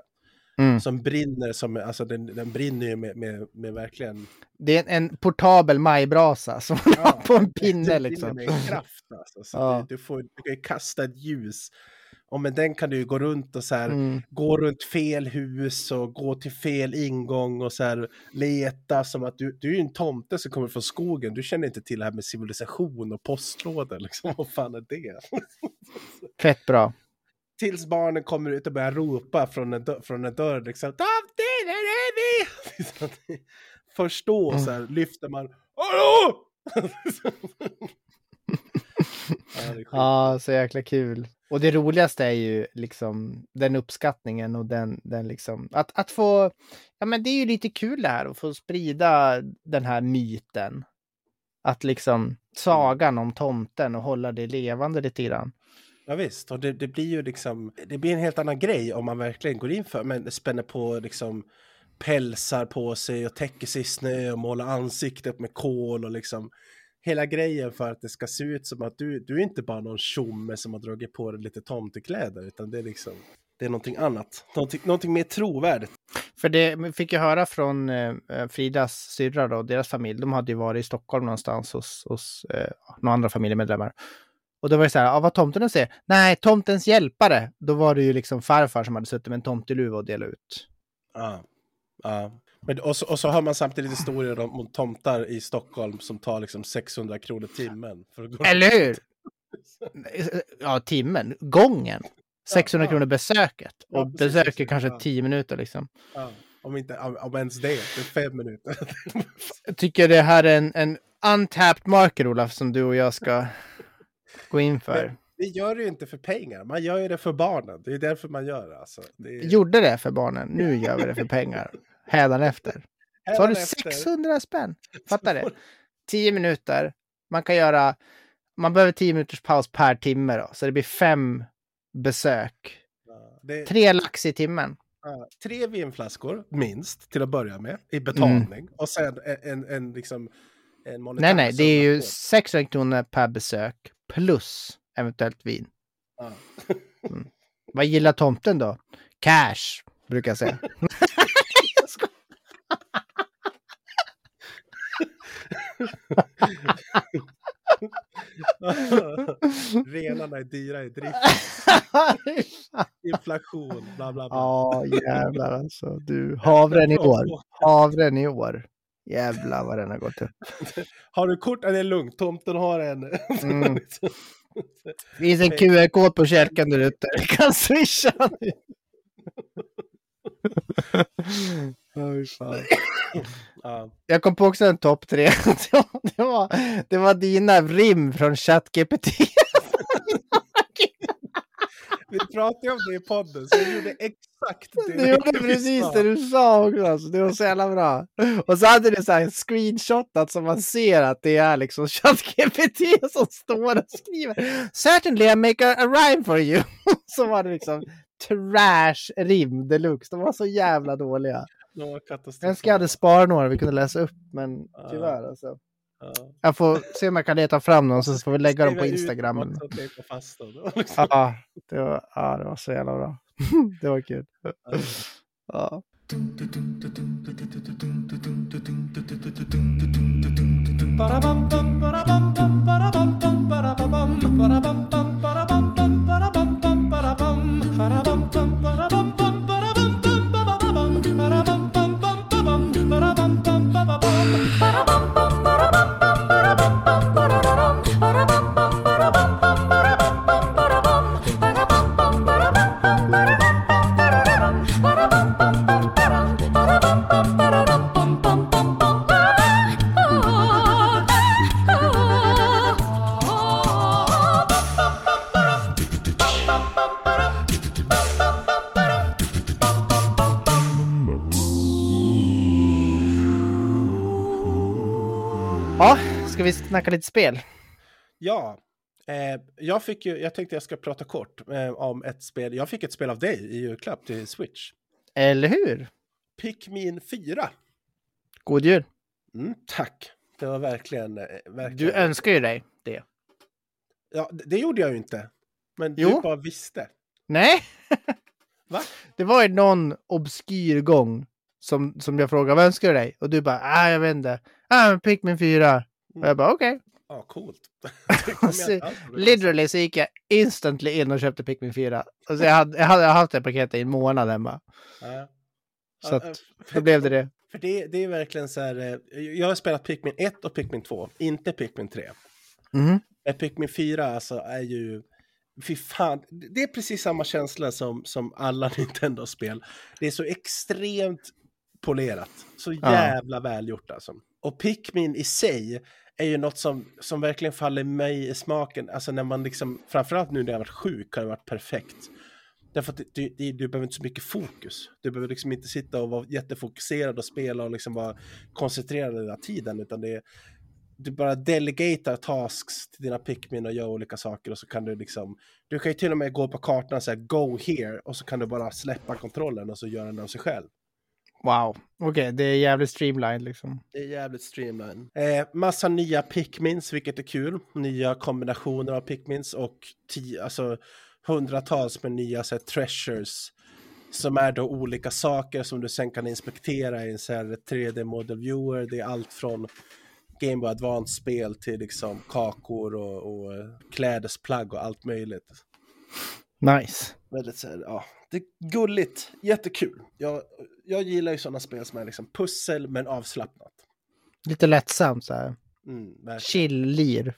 Mm. Som brinner som, alltså den, den brinner ju med, med, med verkligen... Det är en portabel majbrasa <laughs> som man har på en pinne liksom. med en kraft alltså. Så Ja. du, du, får, du kan kasta ett ljus. Och med den kan du ju gå runt och så här, Mm. gå runt fel hus och gå till fel ingång och så här leta som att du, du är ju en tomte som kommer från skogen. Du känner inte till det här med civilisation och postlådor liksom. <laughs> Vad fan är det? Fett bra. Tills barnen kommer ut och börjar ropa från en, från en dörr liksom. Tomte, där är vi! <laughs> Först då så här, lyfter man. Hallå! <laughs> ja, så jäkla kul. Och det roligaste är ju liksom den uppskattningen och den, den liksom att, att få. Ja, men det är ju lite kul det här att få sprida den här myten. Att liksom sagan om tomten och hålla det levande lite grann. Ja visst, och det, det blir ju liksom, det blir en helt annan grej om man verkligen går in för, men spänner på liksom pälsar på sig och täcker sig i snö och målar ansiktet med kol och liksom hela grejen för att det ska se ut som att du, du är inte bara någon tjomme som har dragit på dig lite tomtekläder, utan det är liksom, det är någonting annat, någonting, någonting mer trovärdigt. För det fick jag höra från eh, Fridas syrra och deras familj. De hade ju varit i Stockholm någonstans hos, hos eh, några andra familjemedlemmar. Och då var det så här, ja, vad tomten säger? Nej, tomtens hjälpare. Då var det ju liksom farfar som hade suttit med en tomteluva och delat ut. Ja. ja. Men, och, så, och så hör man samtidigt historier om, om tomtar i Stockholm som tar liksom 600 kronor timmen. För att gå Eller hur? Ja, timmen. Gången. 600 ja. kronor besöket. Ja, Och precis, besöket precis. kanske Ja. 10 minuter liksom. Ja, om, inte, om, om ens det, det är fem minuter. Jag tycker det här är en, en untapped market, Olaf, som du och jag ska gå in för. Men vi gör det ju inte för pengar, man gör ju det för barnen. Det är därför man gör det. Alltså. det är... Gjorde det för barnen. Nu gör vi det för pengar. <laughs> Hädanefter. Så har du Hädanefter 600 spänn. <laughs> Fattar det? 10 minuter. Man kan göra, man behöver 10 minuters paus per timme då, så det blir fem besök. Ja, det, Tre lax i timmen. ja, tre vinflaskor, minst, till att börja med, i betalning. Och sen en, en, en liksom... En monetär Nej, nej, det är ju summa på- 600 kronor per besök plus eventuellt vin. Ja. Vad gillar tomten då? Cash, brukar jag säga. <laughs> Renarna är dyra i drift, <laughs> inflation, bla bla bla. Ja, jävlar alltså. Du, havren i år. <laughs> Havren i år. Jävlar vad den har gått upp. <laughs> Har du kort? Ja, det är lugnt. Tomten har en. Mm. Det <laughs> finns en QR-kod på kälken där ute. Du kan swisha. <laughs> Jag kom på också en topp tre. Det var, det, var, det var dina rim från ChatGPT. Vi pratade om det i podden, så jag gjorde exakt det. Du gjorde precis det du sa också. Alltså. Det var så jävla bra. Och så hade du så här screenshotat så man ser att det är liksom ChatGPT som står och skriver. Certainly I make a, a rhyme for you. <laughs> så var det liksom trash-rim deluxe. De var så jävla dåliga. Det var. Jag önskar jag hade sparat några vi kunde läsa upp, men tyvärr alltså. Ja. Jag får se om jag kan leta fram någon så får vi lägga dem på Instagram. <laughs> Ja, det var, ja, det var så jävla bra. <laughs> det var kul. Ja. Ja, ska vi snacka lite spel? Ja, eh, jag fick ju, jag tänkte jag ska prata kort eh, om ett spel. Jag fick ett spel av dig i julklapp till Switch. Eller hur? Pikmin 4. God jul. Mm, tack. Det var verkligen, eh, verkligen... Du önskar ju dig det. Ja, det, det gjorde jag ju inte. Men Jo. du bara visste. Nej. Va? <laughs> Det var ju någon obskyr gång som, som jag frågade vad önskar du dig? Och du bara, ah, jag vet inte. Ah, men Pikmin 4. Och jag bara, okej. Ja, coolt. <laughs> Det kommer jag Så. Literally så gick jag instantly in och köpte Pikmin 4. Alltså jag, hade, jag hade haft det paketet i en månad hemma. Ja. Så Ja, att, eh, då blev det det. För det, det är verkligen så här, eh, jag har spelat Pikmin 1 och Pikmin 2, inte Pikmin 3. Mhm. Men Pikmin 4 alltså är ju, fy fan, det är precis samma känsla som, som alla <laughs> Nintendo-spel. Det är så extremt polerat, så Ja. jävla välgjort alltså. Och Pikmin i sig är ju något som, som verkligen faller mig i smaken, alltså när man liksom, framförallt nu när jag har varit sjuk har det varit perfekt. Därför att du, du, du behöver inte så mycket fokus. Du behöver liksom inte sitta och vara jättefokuserad och spela och liksom vara koncentrerad hela tiden, utan det är, du bara delegatar tasks till dina Pikmin och gör olika saker och så kan du liksom, du kan ju till och med gå på kartan och säga go here och så kan du bara släppa kontrollen och så gör den av sig själv. Wow. Okej, det är jävligt streamlined liksom. Det är jävligt streamline. Eh, massa nya Pikmins, vilket är kul. Nya kombinationer av Pikmins och tio, alltså, hundratals med nya så här, treasures. Som är då olika saker som du sen kan inspektera i en så här 3D model viewer. Det är allt från Game Boy Advance-spel till liksom kakor och, och klädesplagg och allt möjligt. Nice. Väldigt så här, ja, det är gulligt, jättekul. Jag, jag gillar ju sådana spel som är liksom pussel men avslappnat. Lite lättsamt så här. Mm. Chill-lir.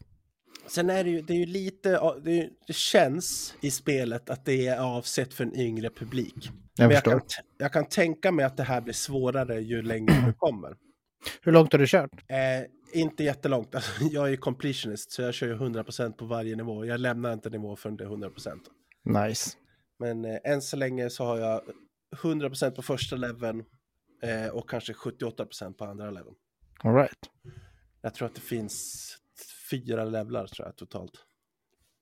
Sen är det ju, det är ju lite, det, är, det känns i spelet att det är avsett för en yngre publik. Jag jag kan, jag kan tänka mig att det här blir svårare ju längre du kommer. Hur långt har du kört? Eh, inte jättelångt, alltså, <laughs> jag är completionist så jag kör ju 100% på varje nivå. Jag lämnar inte nivå förrän det är 100%. Nice. Men eh, än så länge så har jag 100% på första leveln eh, och kanske 78% på andra leveln. All right. Jag tror att det finns fyra levlar tror jag totalt.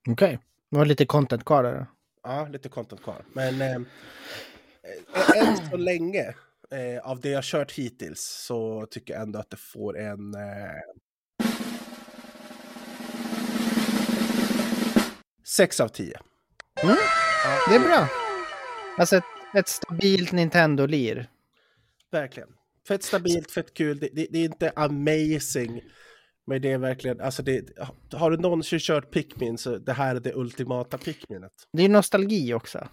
Okej, okay. det var lite content kvar där. Ja, lite content kvar. Men eh, eh, än så länge, eh, av det jag kört hittills, så tycker jag ändå att det får en... Eh, sex av tio. Mm. Det är bra. Alltså ett, ett stabilt Nintendo-lir. Verkligen. Fett stabilt, fett kul. Det, det, det, är inte amazing. Men det är verkligen, alltså det, har du någonsin kört Pikmin så det här är det ultimata Pikminet. Det är nostalgi också,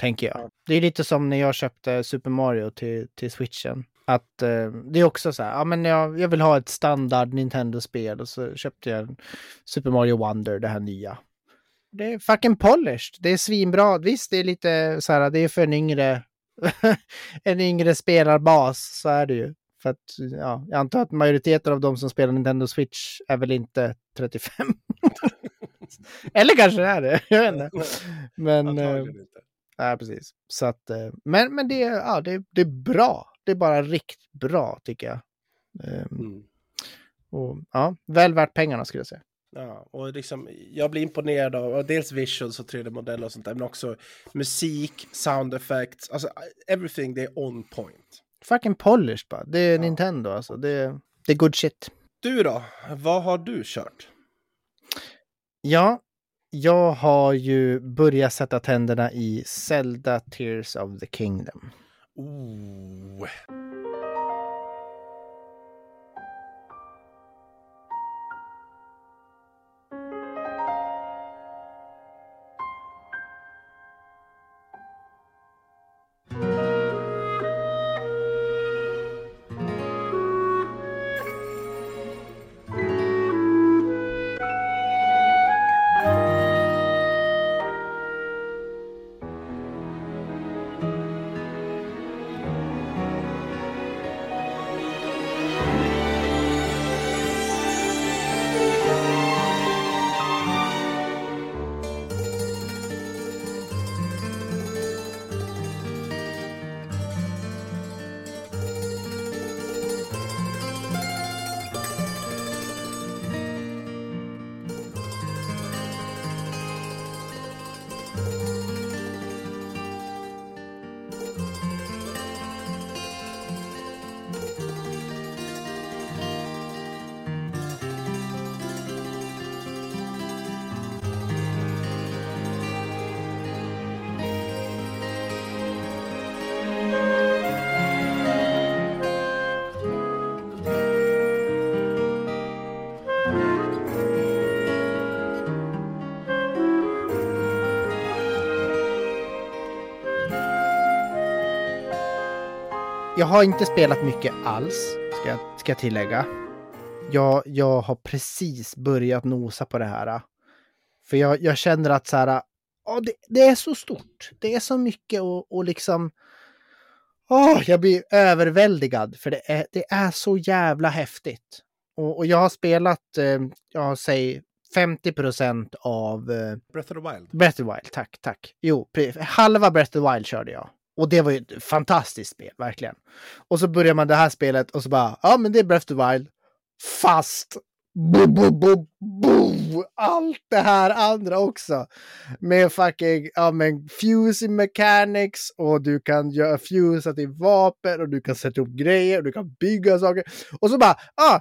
tänker jag. Det är lite som när jag köpte Super Mario till, till switchen. Att eh, det är också så här, ja men jag, jag vill ha ett standard Nintendo-spel och så köpte jag Super Mario Wonder, det här nya. Det är fucking polished, det är svinbra. Visst, det är lite så här, det är för en yngre, <laughs> en yngre spelarbas, så är det ju. För att, ja, jag antar att majoriteten av de som spelar Nintendo Switch är väl inte 35. <laughs> Eller kanske det är det, <laughs> jag vet inte. Men... Eh, ja, precis. Så att, eh, men, men det, ja, det, det är bra. Det är bara riktigt bra, tycker jag. Ehm, mm. Och, ja, väl värt pengarna skulle jag säga. Ja, och liksom, jag blir imponerad av dels visuals och 3D-modeller och sånt där, men också musik, sound effects, alltså everything, det är on point fucking polished bara. Det är ja. Nintendo alltså. Det, det är good shit. Du då? Vad har du kört? Ja, jag har ju börjat sätta tänderna i Zelda Tears of the Kingdom. Ooh. Jag har inte spelat mycket alls, ska jag, ska jag tillägga. Jag, jag har precis börjat nosa på det här. För jag, jag känner att så här, oh, det, det, är så stort. Det är så mycket och, och liksom... Oh, jag blir överväldigad för det är, det är så jävla häftigt. Och, och jag har spelat, eh, jag säger 50 procent av... Eh, Breath of the Wild. Breath of the Wild, tack, tack. Jo, halva Breath of the Wild körde jag. Och det var ju ett fantastiskt spel, verkligen. Och så börjar man det här spelet och så bara, ja men det är Breath of the Wild. Fast bo, bo, bo, bo, allt det här andra också. Med fucking, ja men fusing mechanics och du kan göra fusa till vapen och du kan sätta upp grejer och du kan bygga saker. Och så bara, ah,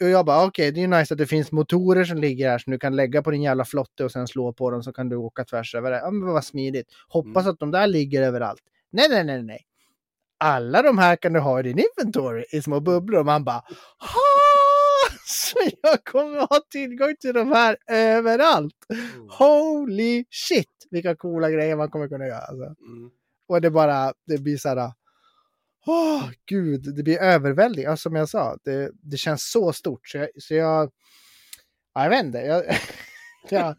och jag bara okej, okay, det är ju nice att det finns motorer som ligger här som du kan lägga på din jävla flotte och sen slå på dem så kan du åka tvärs över det. Ja men vad smidigt. Hoppas mm. att de där ligger överallt. Nej, nej, nej, nej. Alla de här kan du ha i din inventory i små bubblor. Och man bara ha! <laughs> Så jag kommer ha tillgång till de här överallt. Mm. Holy shit! Vilka coola grejer man kommer kunna göra. Alltså. Mm. Och det bara, det blir så här. Åh, oh, gud, det blir överväldigande. Alltså, som jag sa, det, det känns så stort. Så jag, så jag, jag vet inte. Jag, <laughs> jag,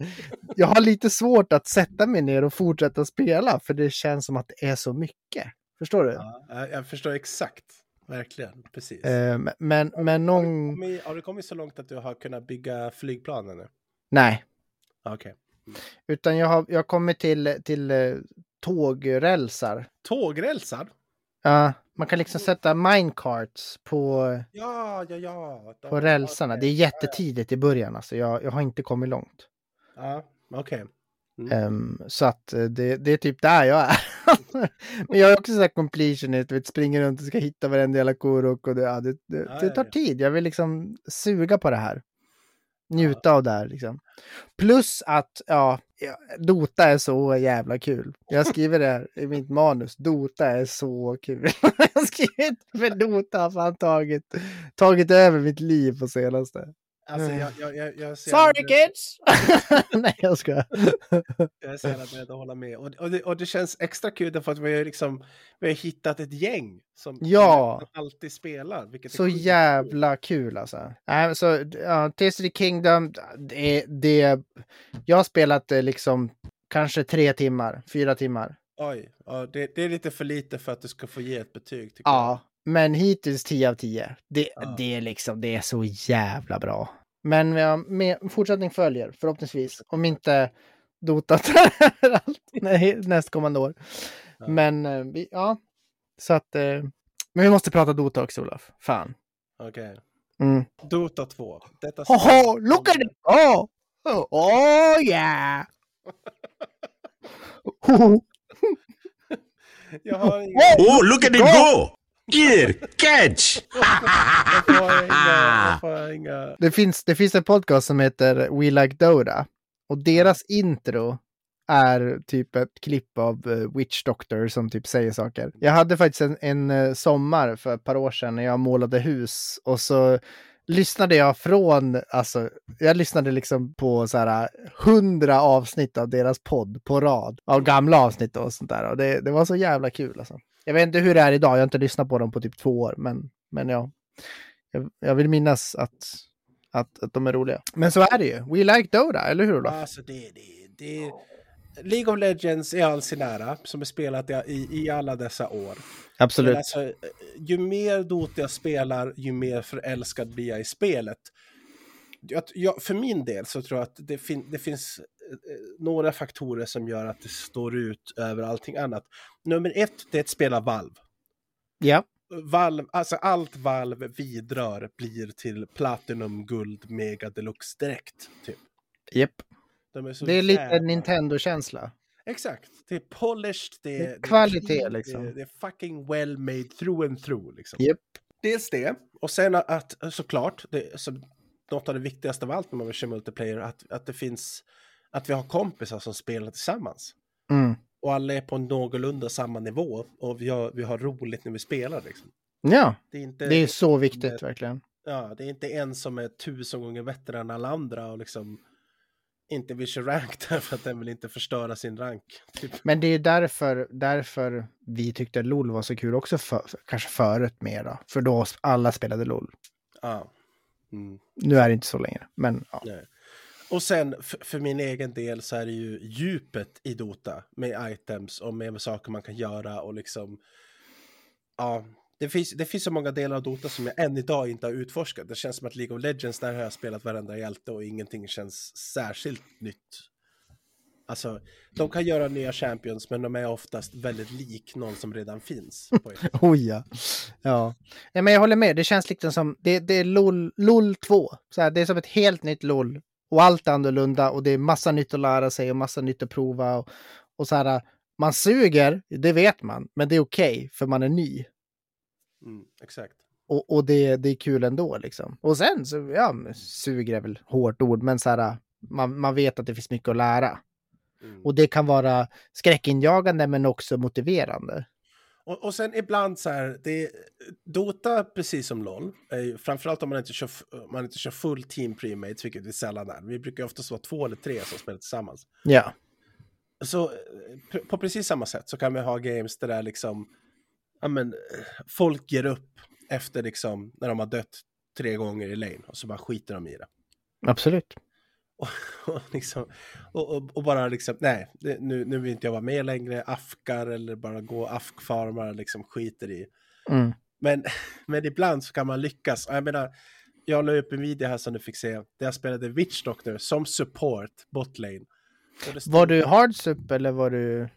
jag har lite svårt att sätta mig ner och fortsätta spela för det känns som att det är så mycket. Förstår du? Ja, jag förstår exakt. Verkligen, precis. Eh, men, men någon... Har du, kommit, har du kommit så långt att du har kunnat bygga flygplanen nu? Nej. Okej. Okay. Mm. Utan jag har, jag har kommit till, till eh, tågrälsar. Tågrälsar? Ja, man kan liksom sätta minecarts på, Ja, ja, ja. På rälsarna. Det är jättetidigt i början, alltså. Jag, jag har inte kommit långt. Ja, okej. Ehm, så att eh, det, det är typ där jag är. <laughs> Men jag är också så här completionist, vet, springer runt och ska hitta varenda jävla korok och det, ja, det, det, Ja, det tar ja. tid. Jag vill liksom suga på det här. Njuta av det här liksom. Plus att, ja, Dota är så jävla kul. Jag skriver det här i mitt manus. Dota är så kul. <laughs> jag har skrivit för Dota har fan tagit, tagit över mitt liv på senaste. Alltså, jag, jag, jag, jag, Sorry kids! <laughs> Nej, jag ska. <laughs> Jag är så jävla beredd att hålla med. Och, och, det, och det känns extra kul därför att vi har, liksom, vi har hittat ett gäng som Ja. alltid spelar. Vilket Så jävla kul alltså. Nej, så ja, Tears of the Kingdom, det, det, jag har spelat det liksom kanske tre timmar, fyra timmar. Oj, ja, det, det är lite för lite för att du ska få ge ett betyg. Tycker Ja, men hittills 10 av 10. Det, Ja. det är liksom, det är så jävla bra. Men ja, med, fortsättning följer förhoppningsvis. Om inte Dota tar <laughs> nä- nästkommande år. Ja. Men eh, vi, ja, så att. eh, Men vi måste prata Dota också Olof. Fan. Okej. Mm. Dota 2. Detta Hoho, look at it! Oh! Oh, yeah! <laughs> <laughs> Jag har inga... Oh, look at it go! Gir! catch! Det finns, det finns en podcast som heter We Like Dota. Och deras intro är typ ett klipp av eh, Witch Doctor som typ säger saker. Jag hade faktiskt en, en eh, sommar för ett par år sedan när jag målade hus och så lyssnade jag från, alltså, jag lyssnade liksom på så här eh, hundra avsnitt av deras podd på rad. Av gamla avsnitt och sånt där. Och det, det var så jävla kul alltså. Jag vet inte hur det är idag, jag har inte lyssnat på dem på typ två år, men, men ja. Jag, jag vill minnas att, att, att de är roliga. Men så är det ju. We like Dota, eller hur Olof? Alltså det, det, det... League of Legends i all sin ära, som är spelat i, i, alla dessa år. Absolut. Men alltså, ju mer Dota jag spelar, ju mer förälskad blir jag i spelet. Jag, jag, för min del så tror jag att det, fin, det finns några faktorer som gör att det står ut över allting annat. Nummer ett, det är ett spel av Valve. Ja, Valve, alltså allt Valve vidrör blir till Platinum, Guld, Mega Deluxe direkt. Typ. Japp. De är Det är lite Nintendo-känsla. Exakt. Det är polished, det är, Det kvalitet, clean, liksom. Det är, det är fucking well made through and through. Liksom. Japp. Dels det, och sen att såklart, det, så, något av det viktigaste av allt när man vill köra multiplayer, att, att det finns, att vi har kompisar som spelar tillsammans. Mm. Och alla är på någorlunda samma nivå och vi har, vi har roligt när vi spelar. Liksom. Ja, Det är inte, det är så viktigt verkligen. ja, det är inte en som är tusen gånger bättre än alla andra och liksom inte vill köra rank därför att den vill inte förstöra sin rank. Typ. Men det är därför, därför vi tyckte LOL var så kul också, för, kanske förut mera. För då alla spelade LOL. Ja. Mm. Nu är det inte så längre, men ja. Nej. Och sen för, min egen del så är det ju djupet i Dota med items och med saker man kan göra och liksom. Ja, det finns, det finns så många delar av Dota som jag än idag inte har utforskat. Det känns som att League of Legends, där har jag spelat varenda hjälte och ingenting känns särskilt nytt. Alltså, de kan göra nya champions, men de är oftast väldigt lik någon som redan finns. <laughs> Oh ja. Ja. ja men jag håller med. Det känns liksom som, det, det är LOL, LOL 2. Så här, det är som ett helt nytt LOL. Och allt är annorlunda och det är massa nytt att lära sig och massa nytt att prova. Och, och så här, man suger, det vet man, men det är okej för man är ny. Mm, exakt. Och, och det, det är kul ändå liksom. Och sen så, ja, suger är väl hårt ord, men så här, man, man vet att det finns mycket att lära. Mm. Och det kan vara skräckinjagande men också motiverande. Och, och sen ibland så här, det är, Dota, precis som LOL, är framförallt om man inte, kör, man inte kör full team premates, vilket det sällan är. Vi brukar oftast vara två eller tre som spelar tillsammans. Ja. Så eh, på precis samma sätt så kan vi ha games där liksom, ja men, folk ger upp efter liksom, när de har dött tre gånger i lane och så bara skiter de i det. Absolut. Och, <laughs> och, liksom, och, och, bara liksom, nej, nu, nu vill inte jag vara med längre, afkar eller bara gå afkfarmar, liksom skiter i. Mm. Men, <laughs> men ibland så kan man lyckas. Jag menar, jag la upp en video här som du fick se, där jag spelade Witch Doctor som support botlane. Stod Var du hardsup eller var du...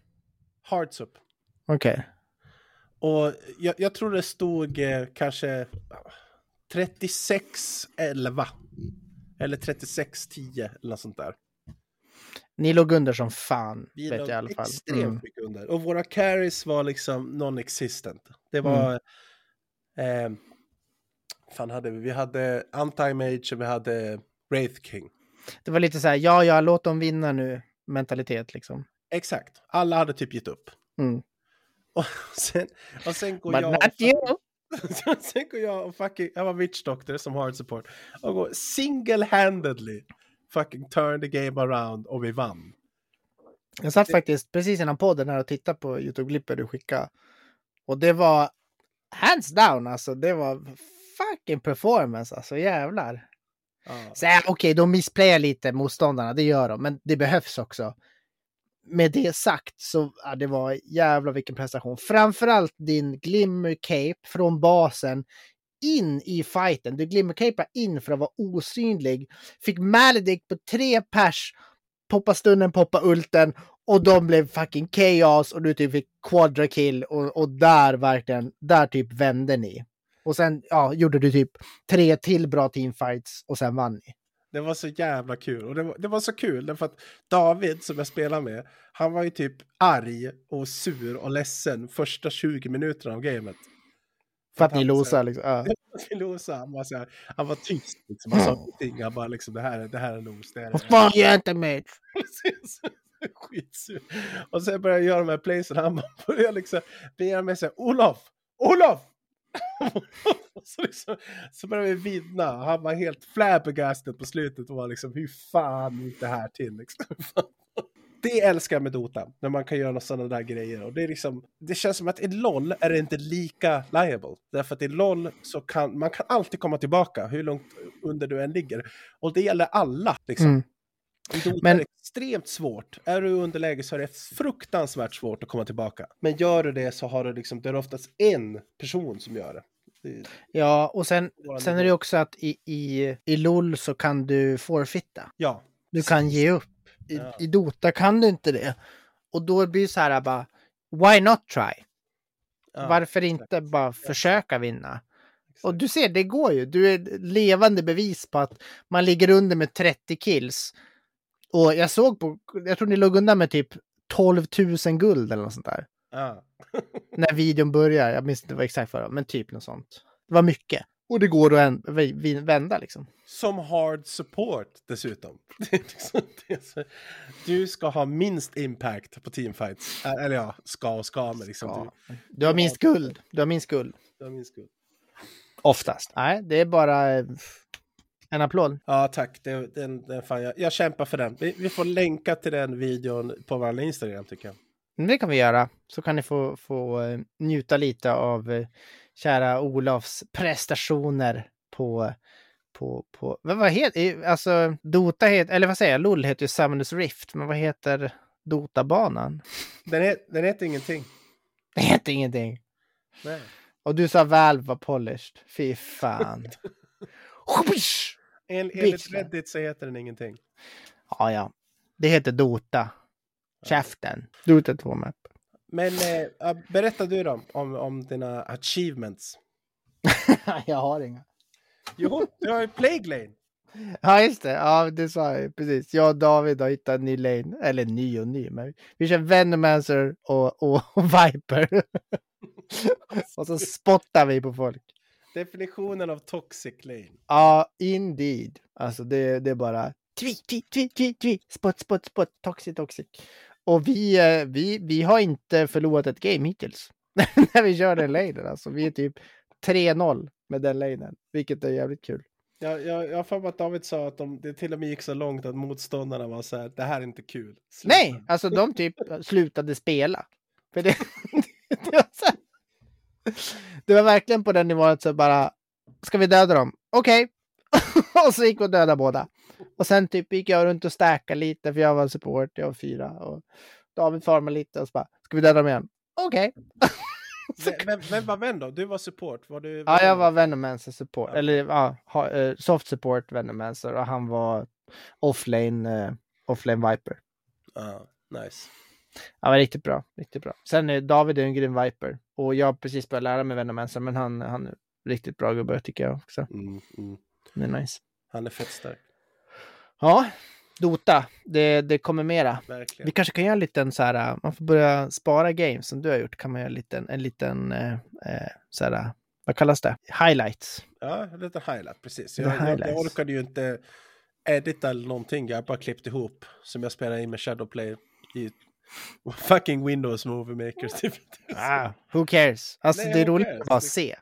Hearts up. Okej. Och jag, jag tror det stod eh, kanske 36-11. Eller 36-10 eller något sånt där. Ni låg under som fan, Vi vet låg jag i extremt Mm. mycket under. Och våra carries var liksom non-existent. Det var... Mm. Eh, fan hade vi? Vi hade Anti-Mage och vi hade Wraith King. Det var lite så här, ja, ja, låt dem vinna nu, mentalitet liksom. Exakt. Alla hade typ gett upp. Mm. Och <laughs> sen, och sen går But jag... not och you! <laughs> sen går jag och fucking... Jag var witch doctor som hard support. Och går single-handedly fucking turn the game around och vi vann. Jag satt faktiskt precis innan podden här och tittade på Youtube-klippet du skickade. Och det var hands down alltså. Det var fucking performance alltså, jävlar. Ja. Okej, de missplayar lite motståndarna, det gör de, men det behövs också. Med det sagt så ja, det var jävla vilken prestation. Framförallt din glimmer cape från basen in i fighten. Du glimmercapade in för att vara osynlig. Fick Maledict på tre pers, poppa stunden, poppa ulten och de blev fucking chaos och du typ fick quadra kill och, och där verkligen, där typ vände ni. Och sen ja, gjorde du typ tre till bra teamfights och sen vann ni. Det var så jävla kul. Och det var, det var så kul därför att David som jag spelar med, han var ju typ arg och sur och ledsen första 20 minuterna av gamet. För att ni han var så losar liksom. Ja. <laughs> Vi losade, han var, så här, han var tyst liksom. Han sa ingenting. Han bara liksom det här, är- det här är los. Det här är Vad fan gör jag inte med? <laughs> Precis. <laughs> Skitsur. Och sen började jag göra de här placen. Han bara började liksom begära mig säga Olof! Olof! <laughs> så, liksom, så började vi vinna. Han var helt flabbergasted på slutet och var liksom hur fan gick det här till? Liksom. <laughs> Det älskar jag med Dota, när man kan göra sådana där grejer. Och det, är liksom, det känns som att i LOL är det inte lika liable. Därför att i LOL så kan man kan alltid komma tillbaka hur långt under du än ligger. Och det gäller alla. Liksom. Mm. I Dota Men- är extremt svårt. Är du i underläge så är det fruktansvärt svårt att komma tillbaka. Men gör du det så har du liksom, det är oftast en person som gör det. det Ja, och sen, sen är det också att i, i, i LOL så kan du forfitta. ja, Du kan ge upp. I, Ja. I Dota kan du inte det. Och då blir det så här bara, why not try? ja, Varför inte bara försöka vinna? Och du ser, det går ju. Du är levande bevis på att man ligger under med 30 kills. Och jag såg på, jag tror ni låg undan med typ 12 000 guld eller något sånt där. Ja. <laughs> När videon börjar. Jag minns inte vad exakt var, men typ något sånt. Det var mycket. Och det går att vända liksom. Som hard support dessutom. <laughs> Liksom, du ska ha minst impact på teamfights. Eller ja, ska och ska, men liksom. Ja. Du, Du har minst guld. Du har minst guld. du har minst guld. Oftast. Nej, det är bara eh, en applåd. Ja, tack. Det, den, den, fan, jag, jag kämpar för den. Vi, vi får länka till den videon på vår Instagram tycker jag. Men Det kan vi göra. Så kan ni få, få eh, njuta lite av eh, kära Olofs prestationer på på, på vad, vad heter, alltså Dota heter, eller vad säger jag, LOL heter ju Summoners Rift, men vad heter Dota-banan? Den, het, den heter ingenting. Det heter ingenting. Nej. Och du sa Valve var polished. Fy fan. <laughs> En, enligt. Reddit så heter den ingenting. ja, ja. Det heter Dota. Käften. Dota 2 map. Men eh, berätta du då om, om dina achievements. <laughs> jag har inga. Jo, du har ju Plague Lane. Ja, just det. Ja, det sa jag ju precis. Jag och David har hittat en ny lane. Eller ny och ny, men vi kör Venomancer och, och, och <laughs> Viper. <laughs> och så spottar vi på folk. Definitionen av toxic lane. Ja, indeed. Alltså det, det är bara tvi, tvi, tvi, tvi, tvi, spot, spot, spot, toxic, toxic. Och vi, eh, vi, vi har inte förlorat ett game hittills. <laughs> När vi kör den lanen. Alltså vi är typ 3-0 med den lanen, vilket är jävligt kul. Jag, jag, jag för mig att David sa att de, det till och med gick så långt att motståndarna var så här, det här är inte kul. Sluta." Nej, alltså de typ slutade spela. För det, <laughs> det, var så här, <laughs> det var verkligen på den nivån att så bara, ska vi döda dem? Okej. <laughs> och så gick och dödade båda. Och sen typ gick jag runt och stackade lite, för jag var support, jag var fyra. Och David farmade lite och så bara, ska vi döda dem igen? Okej. <laughs> Men, men, men vad vän då? Du var support? Var du Ja, jag var Venomancer support, eller ja, eh, soft support Venomancer och han var offlane, eh, offlane Viper. Ja, nice. Ja, men riktigt bra. Riktigt bra. Sen är David är en grym viper. Och jag har precis börjat lära mig Venomancer, men han, han är riktigt bra gubbe tycker jag också. Mm, mm. Det är nice. Han är fett stark. Ja, Dota. Det, det kommer mera. Verkligen. Vi kanske kan göra en liten så här, man får börja spara games som du har gjort. Kan man göra en liten, en liten eh, eh, så här, vad kallas det? Highlights. Ja, en liten highlight, precis. Lite Jag, jag, jag highlights. orkade ju inte edita eller någonting. Jag har bara klippt ihop som jag spelade in med Shadowplay i fucking Windows Movie Maker. Typ. Ah, who cares? Alltså Nej, det är roligt cares? att bara se.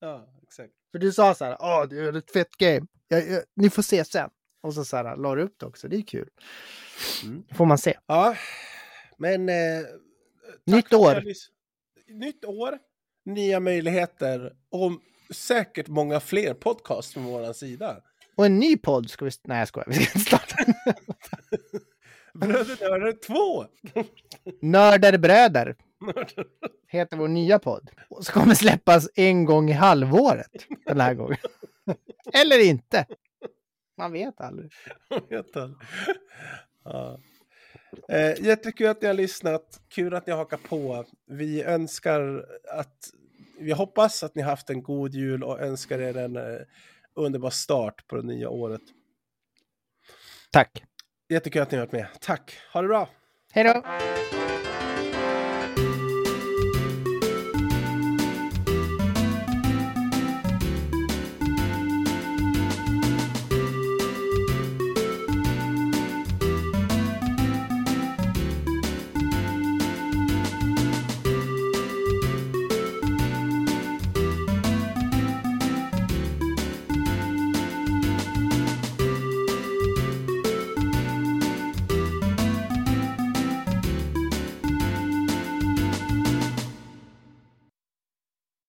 Ja, exakt. För du sa så här, åh, det är ett fett game. Jag, jag, ni får se sen. Och så, så här, la du upp det också, det är kul. Mm. får man se. Ja, men... Eh, Nytt år. Nytt år, nya möjligheter och säkert många fler podcast från vår sida. Och en ny podd ska vi... Nej, jag skojar. Vi ska inte starta. <laughs> Bröder Nördar 2! Nördar bröder heter vår nya podd. Och så kommer släppas en gång i halvåret den här gången. Eller inte. Man vet aldrig. Vet han. Ja. Eh, jättekul att ni har lyssnat. Kul att ni har hakat på. Vi önskar att... Vi hoppas att ni haft en god jul och önskar er en eh, underbar start på det nya året. Tack. Jättekul att ni har varit med. Tack. Ha det bra. Hej då!